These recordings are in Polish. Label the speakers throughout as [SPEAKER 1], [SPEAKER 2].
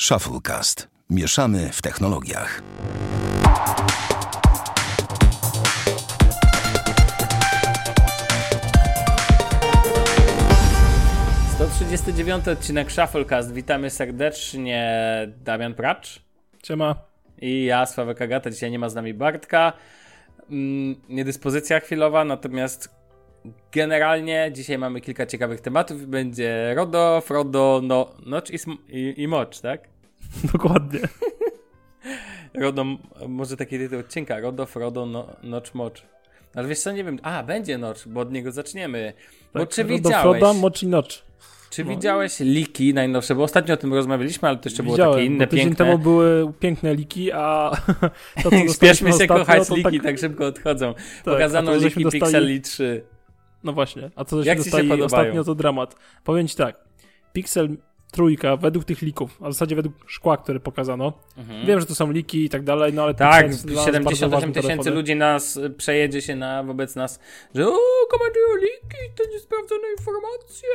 [SPEAKER 1] Shufflecast. Mieszamy w technologiach.
[SPEAKER 2] To 39 odcinek Shufflecast. Witamy serdecznie Damian Pracz
[SPEAKER 3] Siema.
[SPEAKER 2] i ja, Sławek Agata. Dzisiaj nie ma z nami Bartka. Mm, niedyspozycja chwilowa, natomiast generalnie dzisiaj mamy kilka ciekawych tematów. Będzie Rodo, Frodo, no, Nocz i, i, i Mocz, tak?
[SPEAKER 3] Dokładnie.
[SPEAKER 2] Rodo, może taki tytuł odcinka. Rodo, Frodo, no, Nocz, Mocz. Ale wiesz co, nie wiem. A, będzie Nocz, bo od niego zaczniemy. Bo
[SPEAKER 3] Tak,
[SPEAKER 2] czy
[SPEAKER 3] do
[SPEAKER 2] widziałeś...
[SPEAKER 3] Froda, Mocz i Nocz.
[SPEAKER 2] Czy widziałeś liki najnowsze? Bo ostatnio o tym rozmawialiśmy, ale to jeszcze było
[SPEAKER 3] Widziałem,
[SPEAKER 2] takie inne,
[SPEAKER 3] bo tydzień
[SPEAKER 2] piękne.
[SPEAKER 3] temu były piękne liki, a to, co
[SPEAKER 2] Spieszmy się
[SPEAKER 3] ostatnio,
[SPEAKER 2] kochać, liki
[SPEAKER 3] tak,
[SPEAKER 2] tak szybko odchodzą.
[SPEAKER 3] tak,
[SPEAKER 2] Pokazano liki
[SPEAKER 3] dostali-
[SPEAKER 2] Pixeli 3.
[SPEAKER 3] No właśnie, a co
[SPEAKER 2] Jak się podobają?
[SPEAKER 3] ostatnio, to dramat. Powiem ci tak, Pixel trójka według tych lików, a w zasadzie według szkła, które pokazano. Wiem, że to są liki i tak dalej, no ale
[SPEAKER 2] Tak,
[SPEAKER 3] Pixel jest dla nas bardzo
[SPEAKER 2] 78
[SPEAKER 3] ważny
[SPEAKER 2] tysięcy ludzi nas y, przejedzie się na wobec nas, że o, komentują liki, to niesprawdzone informacje.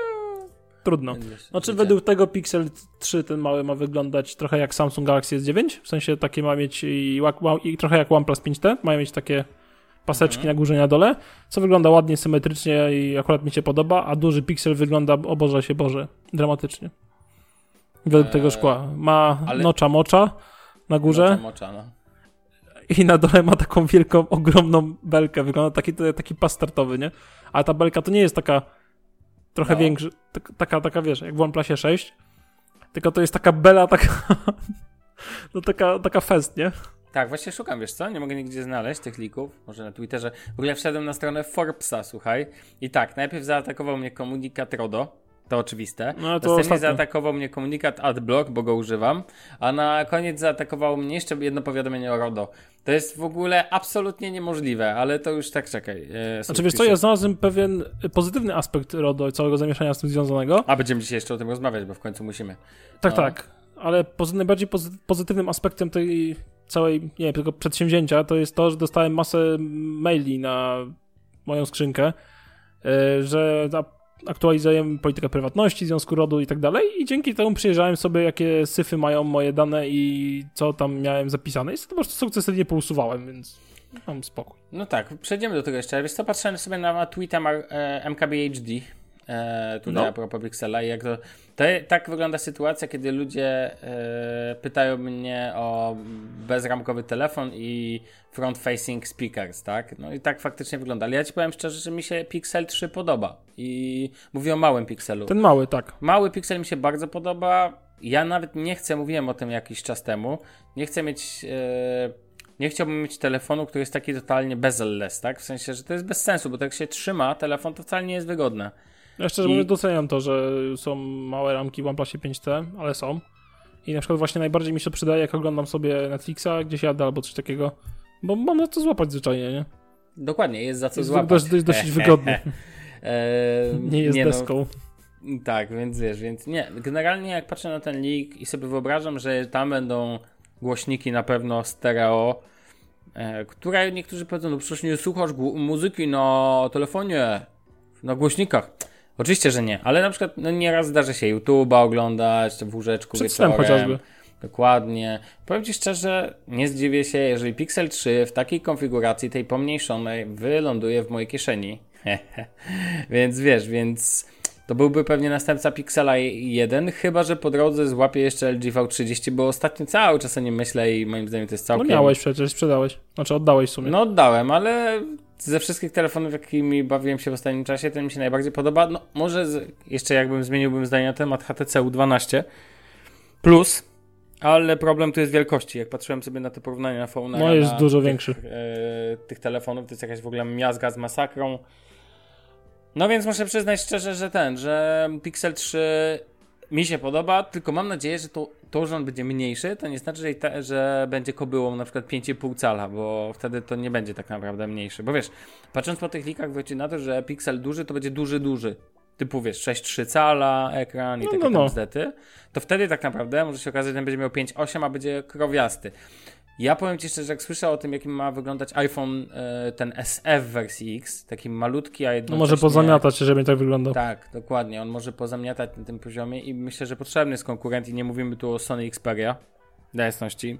[SPEAKER 3] Trudno. Znaczy według tego Pixel 3 ten mały ma wyglądać trochę jak Samsung Galaxy S9, w sensie takie ma mieć i, i trochę jak OnePlus 5T, mają mieć takie paseczki
[SPEAKER 2] Mhm.
[SPEAKER 3] na górze i na dole, co wygląda ładnie, symetrycznie i akurat mi się podoba, a duży Pixel wygląda, o Boże się Boże, dramatycznie. Według
[SPEAKER 2] Eee,
[SPEAKER 3] tego szkła. Ma
[SPEAKER 2] ale-
[SPEAKER 3] nocza mocza na górze
[SPEAKER 2] Mocza, mocza, no.
[SPEAKER 3] i na dole ma taką wielką, ogromną belkę, wygląda taki, taki pas startowy, nie? A ta belka to nie jest taka trochę
[SPEAKER 2] No.
[SPEAKER 3] większa, tak, taka, taka wiesz, jak w OnePlusie 6, tylko to jest taka bela, taka no taka, taka fest, nie?
[SPEAKER 2] Tak, właśnie szukam, wiesz co? Nie mogę nigdzie znaleźć tych lików. Może na Twitterze. W ogóle wszedłem na stronę Forbesa, słuchaj. I tak, najpierw zaatakował mnie komunikat RODO. To oczywiste.
[SPEAKER 3] No, to
[SPEAKER 2] Następnie
[SPEAKER 3] ostatnio.
[SPEAKER 2] zaatakował mnie komunikat AdBlock, bo go używam. A na koniec zaatakowało mnie jeszcze jedno powiadomienie o RODO. To jest w ogóle absolutnie niemożliwe, ale to już tak czekaj. E,
[SPEAKER 3] Znaczy wiesz co, ja znalazłem pewien pozytywny aspekt RODO i całego zamieszania z tym związanego.
[SPEAKER 2] A będziemy dzisiaj jeszcze o tym rozmawiać, bo w końcu musimy.
[SPEAKER 3] Tak,
[SPEAKER 2] No.
[SPEAKER 3] tak. Ale pozy- najbardziej pozy- pozytywnym aspektem tej całej, nie wiem, tego przedsięwzięcia to jest to, że dostałem masę maili na moją skrzynkę, yy, że aktualizujemy politykę prywatności, związku RODU i tak dalej i dzięki temu przyjrzałem sobie, jakie syfy mają moje dane i co tam miałem zapisane i to po prostu sukcesywnie pousuwałem, więc mam spokój.
[SPEAKER 2] No tak, przejdziemy do tego jeszcze. Wiesz co, patrzyłem sobie na tweeta e, MKBHD, e, tutaj
[SPEAKER 3] No.
[SPEAKER 2] a propos Pixela i jak to, to... Tak wygląda sytuacja, kiedy ludzie e, pytają mnie o bezramkowy telefon i front-facing speakers, tak? No i tak faktycznie wygląda. Ale ja ci powiem szczerze, że mi się Pixel 3 podoba. I mówię o małym Pixelu.
[SPEAKER 3] Ten mały, tak.
[SPEAKER 2] Mały Pixel mi się bardzo podoba. Ja nawet nie chcę, mówiłem o tym jakiś czas temu, nie chcę mieć, e, nie chciałbym mieć telefonu, który jest taki totalnie bezel-less, tak? W sensie, że to jest bez sensu, bo tak jak się trzyma telefon, to wcale nie jest wygodne.
[SPEAKER 3] Ja szczerze
[SPEAKER 2] I-
[SPEAKER 3] mówiąc doceniam to, że są małe ramki w OnePlusie 5T, ale są. I na przykład właśnie najbardziej mi się przydaje, jak oglądam sobie Netflixa, gdzieś jadę albo coś takiego, bo mam na to złapać zwyczajnie, nie?
[SPEAKER 2] Dokładnie, jest za co
[SPEAKER 3] Jest
[SPEAKER 2] złapać.
[SPEAKER 3] dość, dość, dość wygodnie.
[SPEAKER 2] E,
[SPEAKER 3] Nie jest
[SPEAKER 2] no,
[SPEAKER 3] deską.
[SPEAKER 2] Tak, więc wiesz, więc nie. Generalnie jak patrzę na ten leak i sobie wyobrażam, że tam będą głośniki na pewno stereo, e, które niektórzy powiedzą, no przecież nie słuchasz muzyki na telefonie, na głośnikach. Oczywiście, że nie, ale na przykład no nieraz zdarzy się YouTube'a oglądać w łóżeczku
[SPEAKER 3] Przed
[SPEAKER 2] wieczorem.
[SPEAKER 3] chociażby.
[SPEAKER 2] Dokładnie. Powiem Ci szczerze, nie zdziwię się, jeżeli Pixel 3 w takiej konfiguracji, tej pomniejszonej, wyląduje w mojej kieszeni. więc wiesz, więc to byłby pewnie następca Pixela 1, chyba że po drodze złapię jeszcze LG V30, bo ostatnio cały czas o nim myślę i moim zdaniem to jest
[SPEAKER 3] No
[SPEAKER 2] całkiem...
[SPEAKER 3] miałeś przecież, sprzedałeś. Znaczy oddałeś w sumie.
[SPEAKER 2] No oddałem, ale ze wszystkich telefonów, jakimi bawiłem się w ostatnim czasie, ten mi się najbardziej podoba. No może z, jeszcze jakbym zmieniłbym zdanie na temat HTC U12 Plus, ale problem tu jest wielkości. Jak patrzyłem sobie na te porównania na phone
[SPEAKER 3] No, jest dużo większy.
[SPEAKER 2] E, tych telefonów, to jest jakaś w ogóle miazga z masakrą. No więc muszę przyznać szczerze, że ten, że Pixel 3 mi się podoba, tylko mam nadzieję, że to, to że on będzie mniejszy, to nie znaczy, że, te, że będzie kobyłą na przykład 5,5 cala, bo wtedy to nie będzie tak naprawdę mniejszy. Bo wiesz, patrząc po tych likach, wychodzi na to, że Pixel duży to będzie duży, duży. Typu wiesz, 6,3 cala ekran i
[SPEAKER 3] No,
[SPEAKER 2] takie
[SPEAKER 3] no, no.
[SPEAKER 2] tam bzdety. To wtedy tak naprawdę może się okazać, że ten będzie miał 5,8, a będzie krowiasty. Ja powiem Ci szczerze, jak słyszę o tym, jakim ma wyglądać iPhone e, ten SF wersji X, taki malutki, a jednocześnie...
[SPEAKER 3] No może pozamiatać, żeby tak wyglądał.
[SPEAKER 2] Tak, dokładnie. On może pozamiatać na tym poziomie i myślę, że potrzebny jest konkurent i nie mówimy tu o Sony Xperia, dla jasności,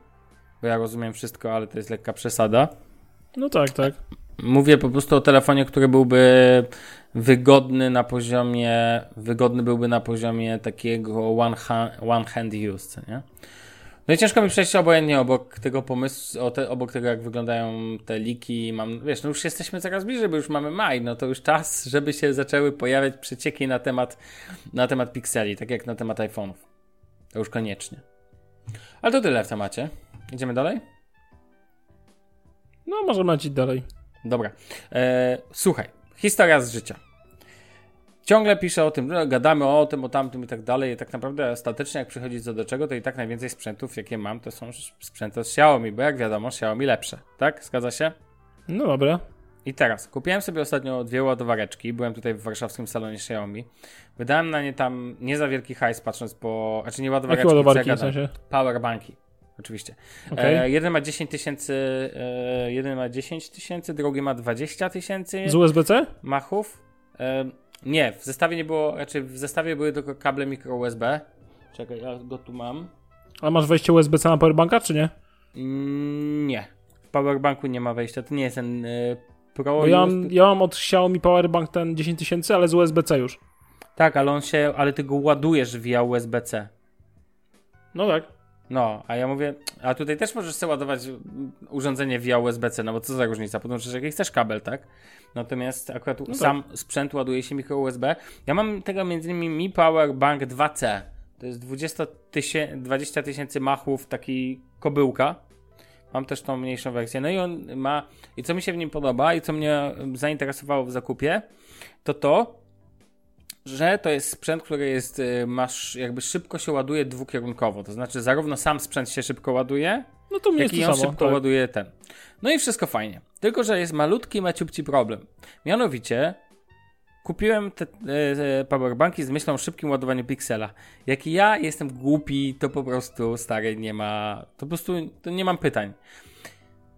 [SPEAKER 2] bo ja rozumiem wszystko, ale to jest lekka przesada.
[SPEAKER 3] No tak, tak.
[SPEAKER 2] Mówię po prostu o telefonie, który byłby wygodny na poziomie, wygodny byłby na poziomie takiego one hand, one hand use, nie? No i ciężko mi przejść obojętnie obok tego pomysłu, te, obok tego jak wyglądają te liki. Mam, wiesz, no już jesteśmy coraz bliżej, bo już mamy maj, no to już czas, żeby się zaczęły pojawiać przecieki na temat, na temat pikseli, tak jak na temat iPhone'ów. To już koniecznie. Ale to tyle w temacie. Idziemy dalej?
[SPEAKER 3] No, możemy lecieć dalej.
[SPEAKER 2] Dobra. E, słuchaj, historia z życia. Ciągle piszę o tym, gadamy o tym, o tamtym i tak dalej. I tak naprawdę ostatecznie, jak przychodzi co do czego, to i tak najwięcej sprzętów, jakie mam, to są sprzęty od Xiaomi, bo jak wiadomo, Xiaomi lepsze. Tak? Zgadza się?
[SPEAKER 3] No dobra.
[SPEAKER 2] I teraz, kupiłem sobie ostatnio dwie ładowareczki, byłem tutaj w warszawskim salonie Xiaomi. Wydałem na nie tam nie za wielki hajs, patrząc po... Znaczy nie ładowareczki,
[SPEAKER 3] Jakie ładowarki w sensie?
[SPEAKER 2] Powerbanki oczywiście.
[SPEAKER 3] Okay.
[SPEAKER 2] E, jeden ma 10 tysięcy, e, jeden ma 10 tysięcy, drugi ma 20 tysięcy.
[SPEAKER 3] Z USB-C?
[SPEAKER 2] Machów. E, nie, w zestawie nie było, znaczy w zestawie były tylko kable mikro USB. Czekaj, ja go tu mam.
[SPEAKER 3] A masz wejście USB-C na powerbanka, czy nie?
[SPEAKER 2] Mm, nie. W powerbanku nie ma wejścia, to nie jest ten y, Pro.
[SPEAKER 3] Bo ja, mam, ja mam od Xiaomi powerbank ten 10 tysięcy, ale z USB-C już.
[SPEAKER 2] Tak, ale on się, ale ty go ładujesz via USB-C.
[SPEAKER 3] No tak.
[SPEAKER 2] No, a ja mówię, a tutaj też możesz sobie ładować urządzenie via USB-C, no bo co za różnica, podłączysz jaki chcesz kabel, tak? Natomiast akurat no sam tak. sprzęt ładuje się mikro USB. Ja mam tego między innymi Mi Power Bank 2C. To jest 20 tysięcy machów, taki kobyłka. Mam też tą mniejszą wersję. No i on ma, i co mi się w nim podoba i co mnie zainteresowało w zakupie, to to, że to jest sprzęt, który jest, y, masz, jakby szybko się ładuje dwukierunkowo. To znaczy, zarówno sam sprzęt się szybko ładuje,
[SPEAKER 3] no to
[SPEAKER 2] jak
[SPEAKER 3] i
[SPEAKER 2] on szybko tak. ładuje ten. No i wszystko fajnie. Tylko, że jest malutki, maciupci problem. Mianowicie, kupiłem te e, powerbanki z myślą o szybkim ładowaniu piksela. Jak ja jestem głupi, to po prostu stary nie ma, to po prostu to nie mam pytań.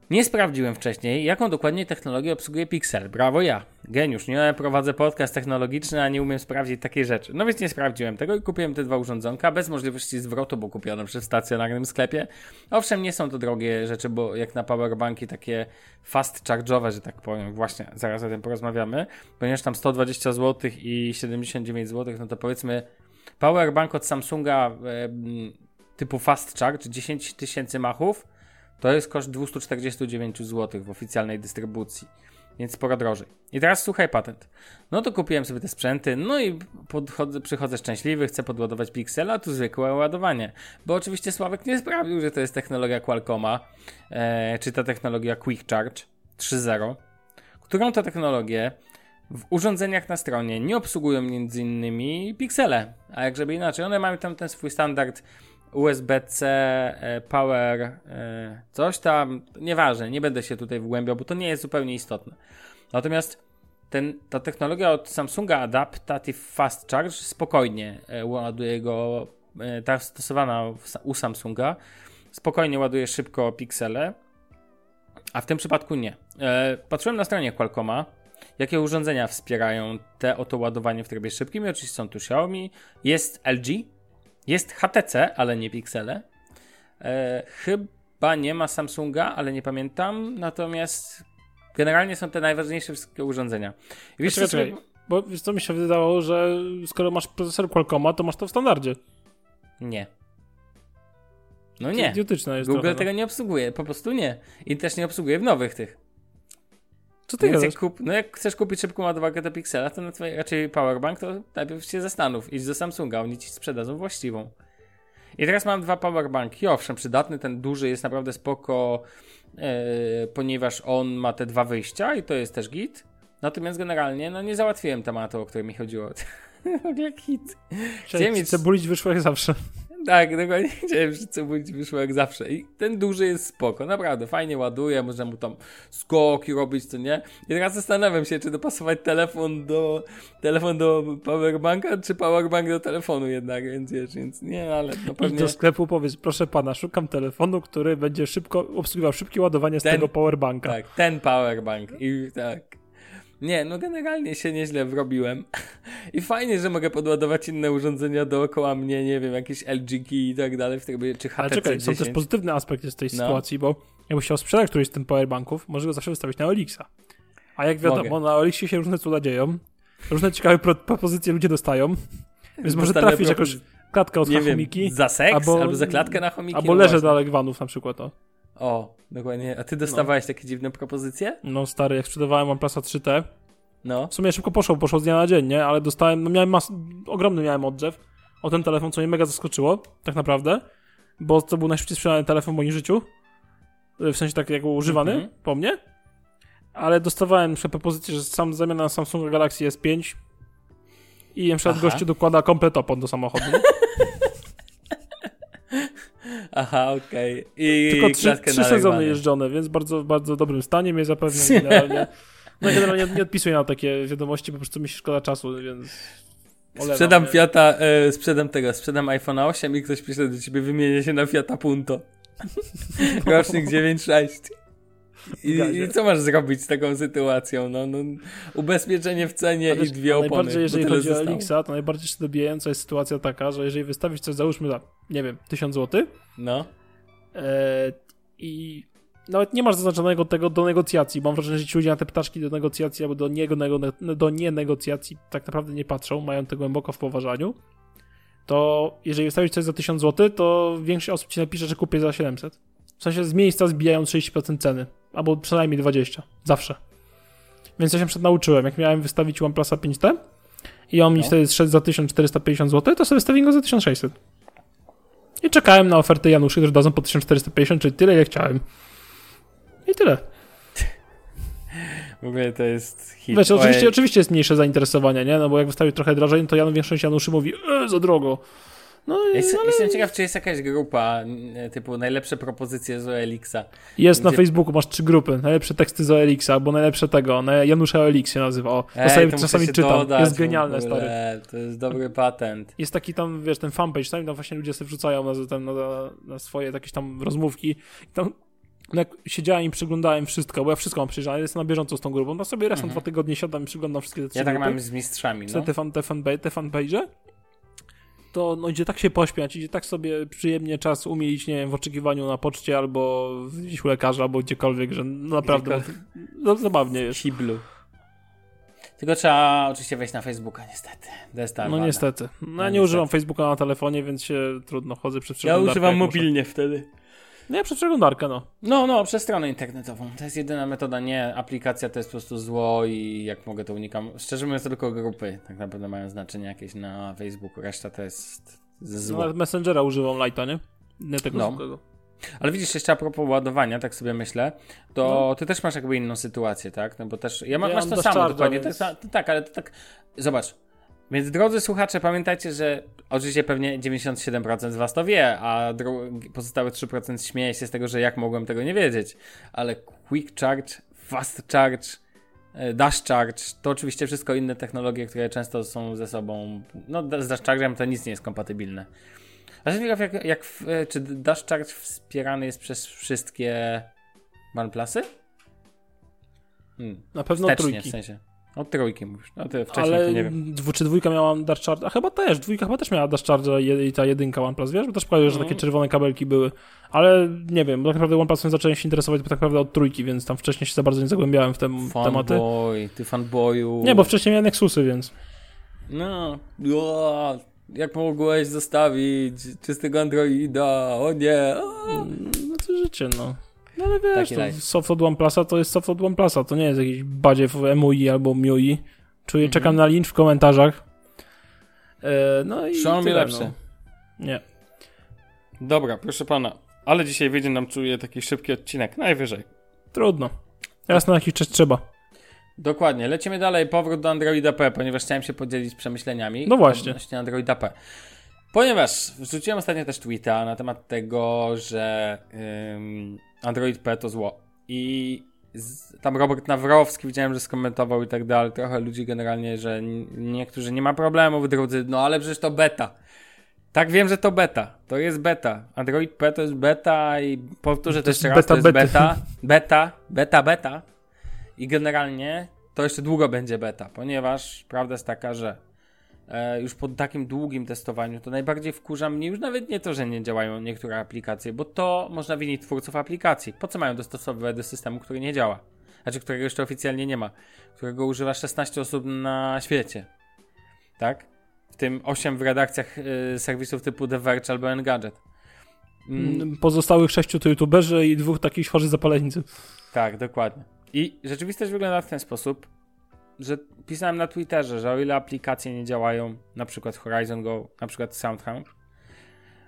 [SPEAKER 2] Nie sprawdziłem wcześniej, jaką dokładnie technologię obsługuje Pixel. Brawo ja. Geniusz. Nie prowadzę podcast technologiczny, a nie umiem sprawdzić takiej rzeczy. No więc nie sprawdziłem tego i kupiłem te dwa urządzonka bez możliwości zwrotu, bo kupione przy stacjonarnym sklepie. Owszem, nie są to drogie rzeczy, bo jak na powerbanki takie fast charge'owe, że tak powiem, właśnie zaraz o tym porozmawiamy, ponieważ tam 120 zł i 79 zł, no to powiedzmy powerbank od Samsunga typu fast charge, 10 tysięcy machów, to jest koszt 249 zł w oficjalnej dystrybucji, więc sporo drożej. I teraz słuchaj patent. No to kupiłem sobie te sprzęty, no i podchodzę, przychodzę szczęśliwy, chcę podładować Pixel, a tu zwykłe ładowanie. Bo oczywiście Sławek nie sprawdził, że to jest technologia Qualcomma, e, czy ta technologia Quick Charge 3.0, którą to technologię w urządzeniach na stronie nie obsługują między innymi piksele, a jak żeby inaczej, one mają tam ten swój standard USB-C, e, Power, e, coś tam, nieważne, nie będę się tutaj wgłębiał, bo to nie jest zupełnie istotne. Natomiast ten, ta technologia od Samsunga Adaptative Fast Charge spokojnie e, ładuje go, ta stosowana u Samsunga, spokojnie ładuje szybko piksele, a w tym przypadku nie. Patrzyłem na stronie Qualcomma, jakie urządzenia wspierają te oto ładowanie w trybie szybkim. Oczywiście są tu Xiaomi, jest LG, jest HTC, ale nie Pixele. E, chyba nie ma Samsunga, ale nie pamiętam. Natomiast generalnie są te najważniejsze wszystkie urządzenia.
[SPEAKER 3] I wiesz, czekaj, sobie... bo wiesz, co mi się wydawało, że skoro masz procesor Qualcomma, to masz to w standardzie.
[SPEAKER 2] Nie. No nie.
[SPEAKER 3] Idiotyczne jest
[SPEAKER 2] Google
[SPEAKER 3] trochę, no.
[SPEAKER 2] tego nie obsługuje, po prostu nie. I też nie obsługuje w nowych tych.
[SPEAKER 3] Co ty
[SPEAKER 2] Więc jak, kup, no jak chcesz kupić szybką ładowarkę do Pixela, to na twoje, raczej powerbank, to najpierw się zastanów. Idź do Samsunga, oni ci sprzedadzą właściwą. I teraz mam dwa powerbanki. Owszem, przydatny, ten duży jest naprawdę spoko, e, ponieważ on ma te dwa wyjścia i to jest też git. Natomiast generalnie, no nie załatwiłem tematu, o który mi chodziło. w ogóle hit.
[SPEAKER 3] Chciałem mieć... Cebulić wyszło jak zawsze.
[SPEAKER 2] Tak, dokładnie chciałem, że co będzie wyszło jak zawsze. I ten duży jest spoko, naprawdę, fajnie ładuje, można mu tam skoki robić, co nie? I teraz zastanawiam się, czy dopasować telefon do telefon do powerbanka, czy powerbank do telefonu jednak, więc wiesz, więc nie, ale no pewnie...
[SPEAKER 3] do sklepu, powiedz, proszę pana, szukam telefonu, który będzie szybko obsługiwał szybkie ładowanie z
[SPEAKER 2] Ten-
[SPEAKER 3] tego powerbanka.
[SPEAKER 2] Tak, ten powerbank i tak. Nie, no generalnie się nieźle wrobiłem. I fajnie, że mogę podładować inne urządzenia dookoła mnie, nie wiem, jakieś LG key i tak dalej, w tego, czy
[SPEAKER 3] Ale
[SPEAKER 2] HTC
[SPEAKER 3] czekaj, są
[SPEAKER 2] 10.
[SPEAKER 3] też pozytywne aspekty z tej
[SPEAKER 2] No.
[SPEAKER 3] sytuacji, bo jakbyś chciał sprzedać któryś z tym powerbanków, może go zawsze wystawić na Olixa. A jak wiadomo,
[SPEAKER 2] Mogę.
[SPEAKER 3] na Olixie się różne cuda dzieją, różne ciekawe pro- propozycje ludzie dostają, więc może trafisz
[SPEAKER 2] propozy-
[SPEAKER 3] jakąś klatkę od
[SPEAKER 2] nie wiem,
[SPEAKER 3] chomiki,
[SPEAKER 2] za seks?
[SPEAKER 3] albo-
[SPEAKER 2] Albo, za klatkę na chomiki?
[SPEAKER 3] albo
[SPEAKER 2] No
[SPEAKER 3] leżę
[SPEAKER 2] właśnie.
[SPEAKER 3] do Alegwanów na przykład. O.
[SPEAKER 2] O, dokładnie. A ty dostawałeś takie dziwne propozycje?
[SPEAKER 3] No stary, jak sprzedawałem OnePlusa 3T,
[SPEAKER 2] No.
[SPEAKER 3] w sumie szybko poszło, poszło z dnia na dzień, nie? Ale dostałem, no miałem mas... ogromny miałem odzew o ten telefon, co mnie mega zaskoczyło, tak naprawdę, bo to był najszybciej sprzedany telefon w moim życiu, w sensie tak jak używany
[SPEAKER 2] Mhm.
[SPEAKER 3] po mnie, ale dostawałem propozycję, że sam zamiana na Samsunga Galaxy S5 i na przykład
[SPEAKER 2] Aha.
[SPEAKER 3] gościu dokłada komplet opon do samochodu.
[SPEAKER 2] Aha, okej. I
[SPEAKER 3] Tylko trzy, trzy sezony jeżdżone, więc bardzo, bardzo dobrym stanie mnie zapewnił generalnie. No generalnie nie odpisuję na takie wiadomości, po prostu mi się szkoda czasu, więc... olewam,
[SPEAKER 2] Sprzedam
[SPEAKER 3] nie?
[SPEAKER 2] Fiata, e, sprzedam tego, sprzedam iPhone'a 8 i ktoś pisze do ciebie, wymienię się na Fiata Punto. Rocznik 9.6. I. I co masz zrobić z taką sytuacją? No, no, ubezpieczenie w cenie
[SPEAKER 3] Ale
[SPEAKER 2] i dwie opony.
[SPEAKER 3] Najbardziej, jeżeli chodzi o
[SPEAKER 2] zostało.
[SPEAKER 3] Elixa, to najbardziej się dobijająca jest sytuacja taka, że jeżeli wystawisz coś, załóżmy za, nie wiem, 1000 zł
[SPEAKER 2] No,
[SPEAKER 3] e, i nawet nie masz zaznaczonego tego do negocjacji, bo mam wrażenie, że ci ludzie na te ptaszki do negocjacji albo do, niego, do nie negocjacji tak naprawdę nie patrzą, mają to głęboko w poważaniu, to jeżeli wystawisz coś za 1000 zł, to większość osób ci napisze, że kupię za 700. W sensie z miejsca zbijają 30% ceny, albo przynajmniej 20%. Zawsze. Więc ja się przed nauczyłem, jak miałem wystawić OnePlusa 5T i on mi
[SPEAKER 2] No.
[SPEAKER 3] wtedy zszedł za 1450 zł, to sobie wystawiłem go za 1600. I czekałem na ofertę Januszy, które dadzą po 1450, czyli tyle, ile chciałem. I tyle.
[SPEAKER 2] w ogóle to jest hit.
[SPEAKER 3] Wiesz, oczywiście, oczywiście jest mniejsze zainteresowanie, nie? No bo jak wystawił trochę drożej, no to Jan, większość Januszy mówi, e, za drogo. No i
[SPEAKER 2] Jest,
[SPEAKER 3] ale
[SPEAKER 2] Jestem ciekaw, czy jest jakaś grupa n- typu najlepsze propozycje z Elixa.
[SPEAKER 3] jest na
[SPEAKER 2] gdzie-
[SPEAKER 3] Facebooku, masz trzy grupy. Najlepsze teksty z OLX, albo najlepsze tego, na Janusza OLX się nazywa. O,
[SPEAKER 2] muszę
[SPEAKER 3] czasami
[SPEAKER 2] się
[SPEAKER 3] czytam.
[SPEAKER 2] dodać
[SPEAKER 3] jest genialne, stary.
[SPEAKER 2] To jest dobry patent.
[SPEAKER 3] Jest taki tam, wiesz, ten fanpage, tam, tam właśnie ludzie sobie wrzucają na, ten, na, na swoje jakieś tam rozmówki. I tam no jak siedziałem i przyglądałem wszystko, bo ja wszystko mam przejrzane, jestem na bieżąco z tą grupą. No sobie raz na
[SPEAKER 2] Mhm.
[SPEAKER 3] dwa tygodnie siadam i przyglądam wszystkie te trzy
[SPEAKER 2] Ja tak
[SPEAKER 3] grupy.
[SPEAKER 2] mam z mistrzami,
[SPEAKER 3] Te,
[SPEAKER 2] no.
[SPEAKER 3] te, fan, te, fanpage, te fanpage, to no, idzie tak się pośmiać, idzie tak sobie przyjemnie czas umilić, nie wiem, w oczekiwaniu na poczcie albo gdzieś u lekarza, albo gdziekolwiek, że no, naprawdę no, zabawnie jest.
[SPEAKER 2] Kiblu. Tylko trzeba oczywiście wejść na Facebooka, niestety.
[SPEAKER 3] No niestety. No,
[SPEAKER 2] No
[SPEAKER 3] ja nie
[SPEAKER 2] niestety.
[SPEAKER 3] używam Facebooka na telefonie, więc się trudno chodzę przez
[SPEAKER 2] Ja używam
[SPEAKER 3] jak muszę.
[SPEAKER 2] mobilnie wtedy.
[SPEAKER 3] No ja przez przeglądarkę, no.
[SPEAKER 2] No, no, przez stronę internetową. To jest jedyna metoda. Nie, aplikacja to jest po prostu zło i jak mogę to unikam. Szczerze mówiąc, to tylko grupy tak naprawdę mają znaczenie jakieś na Facebooku. Reszta to jest
[SPEAKER 3] no
[SPEAKER 2] zło.
[SPEAKER 3] nawet Messengera używam Lighta, nie? Nie tego
[SPEAKER 2] No.
[SPEAKER 3] zwykłego.
[SPEAKER 2] Ale widzisz, jeszcze a propos ładowania, tak sobie myślę, to ty też masz jakby inną sytuację, tak? No bo też, ja mam,
[SPEAKER 3] Ja
[SPEAKER 2] masz to samo dokładnie,
[SPEAKER 3] więc-
[SPEAKER 2] jest- tak, ale to tak, zobacz. Więc drodzy słuchacze, pamiętajcie, że oczywiście pewnie 97% z was to wie, a pozostałe 3% śmieje się z tego, że jak mogłem tego nie wiedzieć. Ale Quick Charge, Fast Charge, e, Dash Charge, to oczywiście wszystko inne technologie, które często są ze sobą, no z Dash Charge'em to nic nie jest kompatybilne. A jestem ciekaw, jak, jak w, e, czy Dash Charge wspierany jest przez wszystkie OnePlusy? Hmm.
[SPEAKER 3] Na pewno
[SPEAKER 2] Wstecznie,
[SPEAKER 3] trójki.
[SPEAKER 2] w sensie. Od trójki mówisz. No to wcześniej
[SPEAKER 3] Ale
[SPEAKER 2] to nie wiem.
[SPEAKER 3] dwu, czy dwójka miała Dash Charge? A chyba też, dwójka chyba też miała Dash Charge i ta jedynka OnePlus, wiesz? Bo też pokazuje, że takie czerwone kabelki były. Ale nie wiem, bo tak naprawdę OnePlusem zacząłem się interesować bo tak naprawdę od trójki, więc tam wcześniej się za bardzo nie zagłębiałem w te tematy.
[SPEAKER 2] Fanboy, ty fanboyu.
[SPEAKER 3] Nie, bo wcześniej miałem Nexusy, więc...
[SPEAKER 2] No. O, jak mogłeś zostawić czystego Androida? O nie. O.
[SPEAKER 3] No to życie, no. No ale wiesz,
[SPEAKER 2] Taki
[SPEAKER 3] to
[SPEAKER 2] life.
[SPEAKER 3] soft od OnePlusa to jest soft od OnePlusa, to nie jest jakiś badziew MUI albo MIUI. Czuję,
[SPEAKER 2] Mhm.
[SPEAKER 3] czekam na lincz w komentarzach. E, no i
[SPEAKER 2] Xiaomi
[SPEAKER 3] tyle,
[SPEAKER 2] lepsze.
[SPEAKER 3] No. Nie.
[SPEAKER 2] Dobra, proszę pana. Ale dzisiaj wyjdzie nam, czuję, taki szybki odcinek. Najwyżej.
[SPEAKER 3] Trudno. Teraz na jakiś czas trzeba.
[SPEAKER 2] Dokładnie. Lecimy dalej. Powrót do Androida P, ponieważ chciałem się podzielić przemyśleniami.
[SPEAKER 3] No właśnie.
[SPEAKER 2] Odnośnie Androida P. Ponieważ wrzuciłem ostatnio też tweeta na temat tego, że ym, Android P to zło. I z, tam Robert Nawrowski widziałem, że skomentował i tak dalej. Trochę ludzi generalnie, że niektórzy nie ma problemów, drudzy, no ale przecież to beta. Tak, wiem, że to beta. To jest beta. Android P to jest beta i powtórzę to, jeszcze raz, beta, to jest beta. beta. Beta, beta, beta. I generalnie to jeszcze długo będzie beta, ponieważ prawda jest taka, że już po takim długim testowaniu to najbardziej wkurza mnie już nawet nie to, że nie działają niektóre aplikacje, bo to można winić twórców aplikacji. Po co mają dostosowywać do systemu, który nie działa? Znaczy, którego jeszcze oficjalnie nie ma, którego używa 16 osób na świecie. Tak? W tym 8 w redakcjach y, serwisów typu The Verge albo Engadget.
[SPEAKER 3] Mm. Pozostałych sześciu to youtuberzy i dwóch takich chorzy zapaleńcy.
[SPEAKER 2] Tak, dokładnie. I rzeczywistość wygląda w ten sposób, że pisałem na Twitterze, że o ile aplikacje nie działają, na przykład Horizon Go, na przykład SoundHound,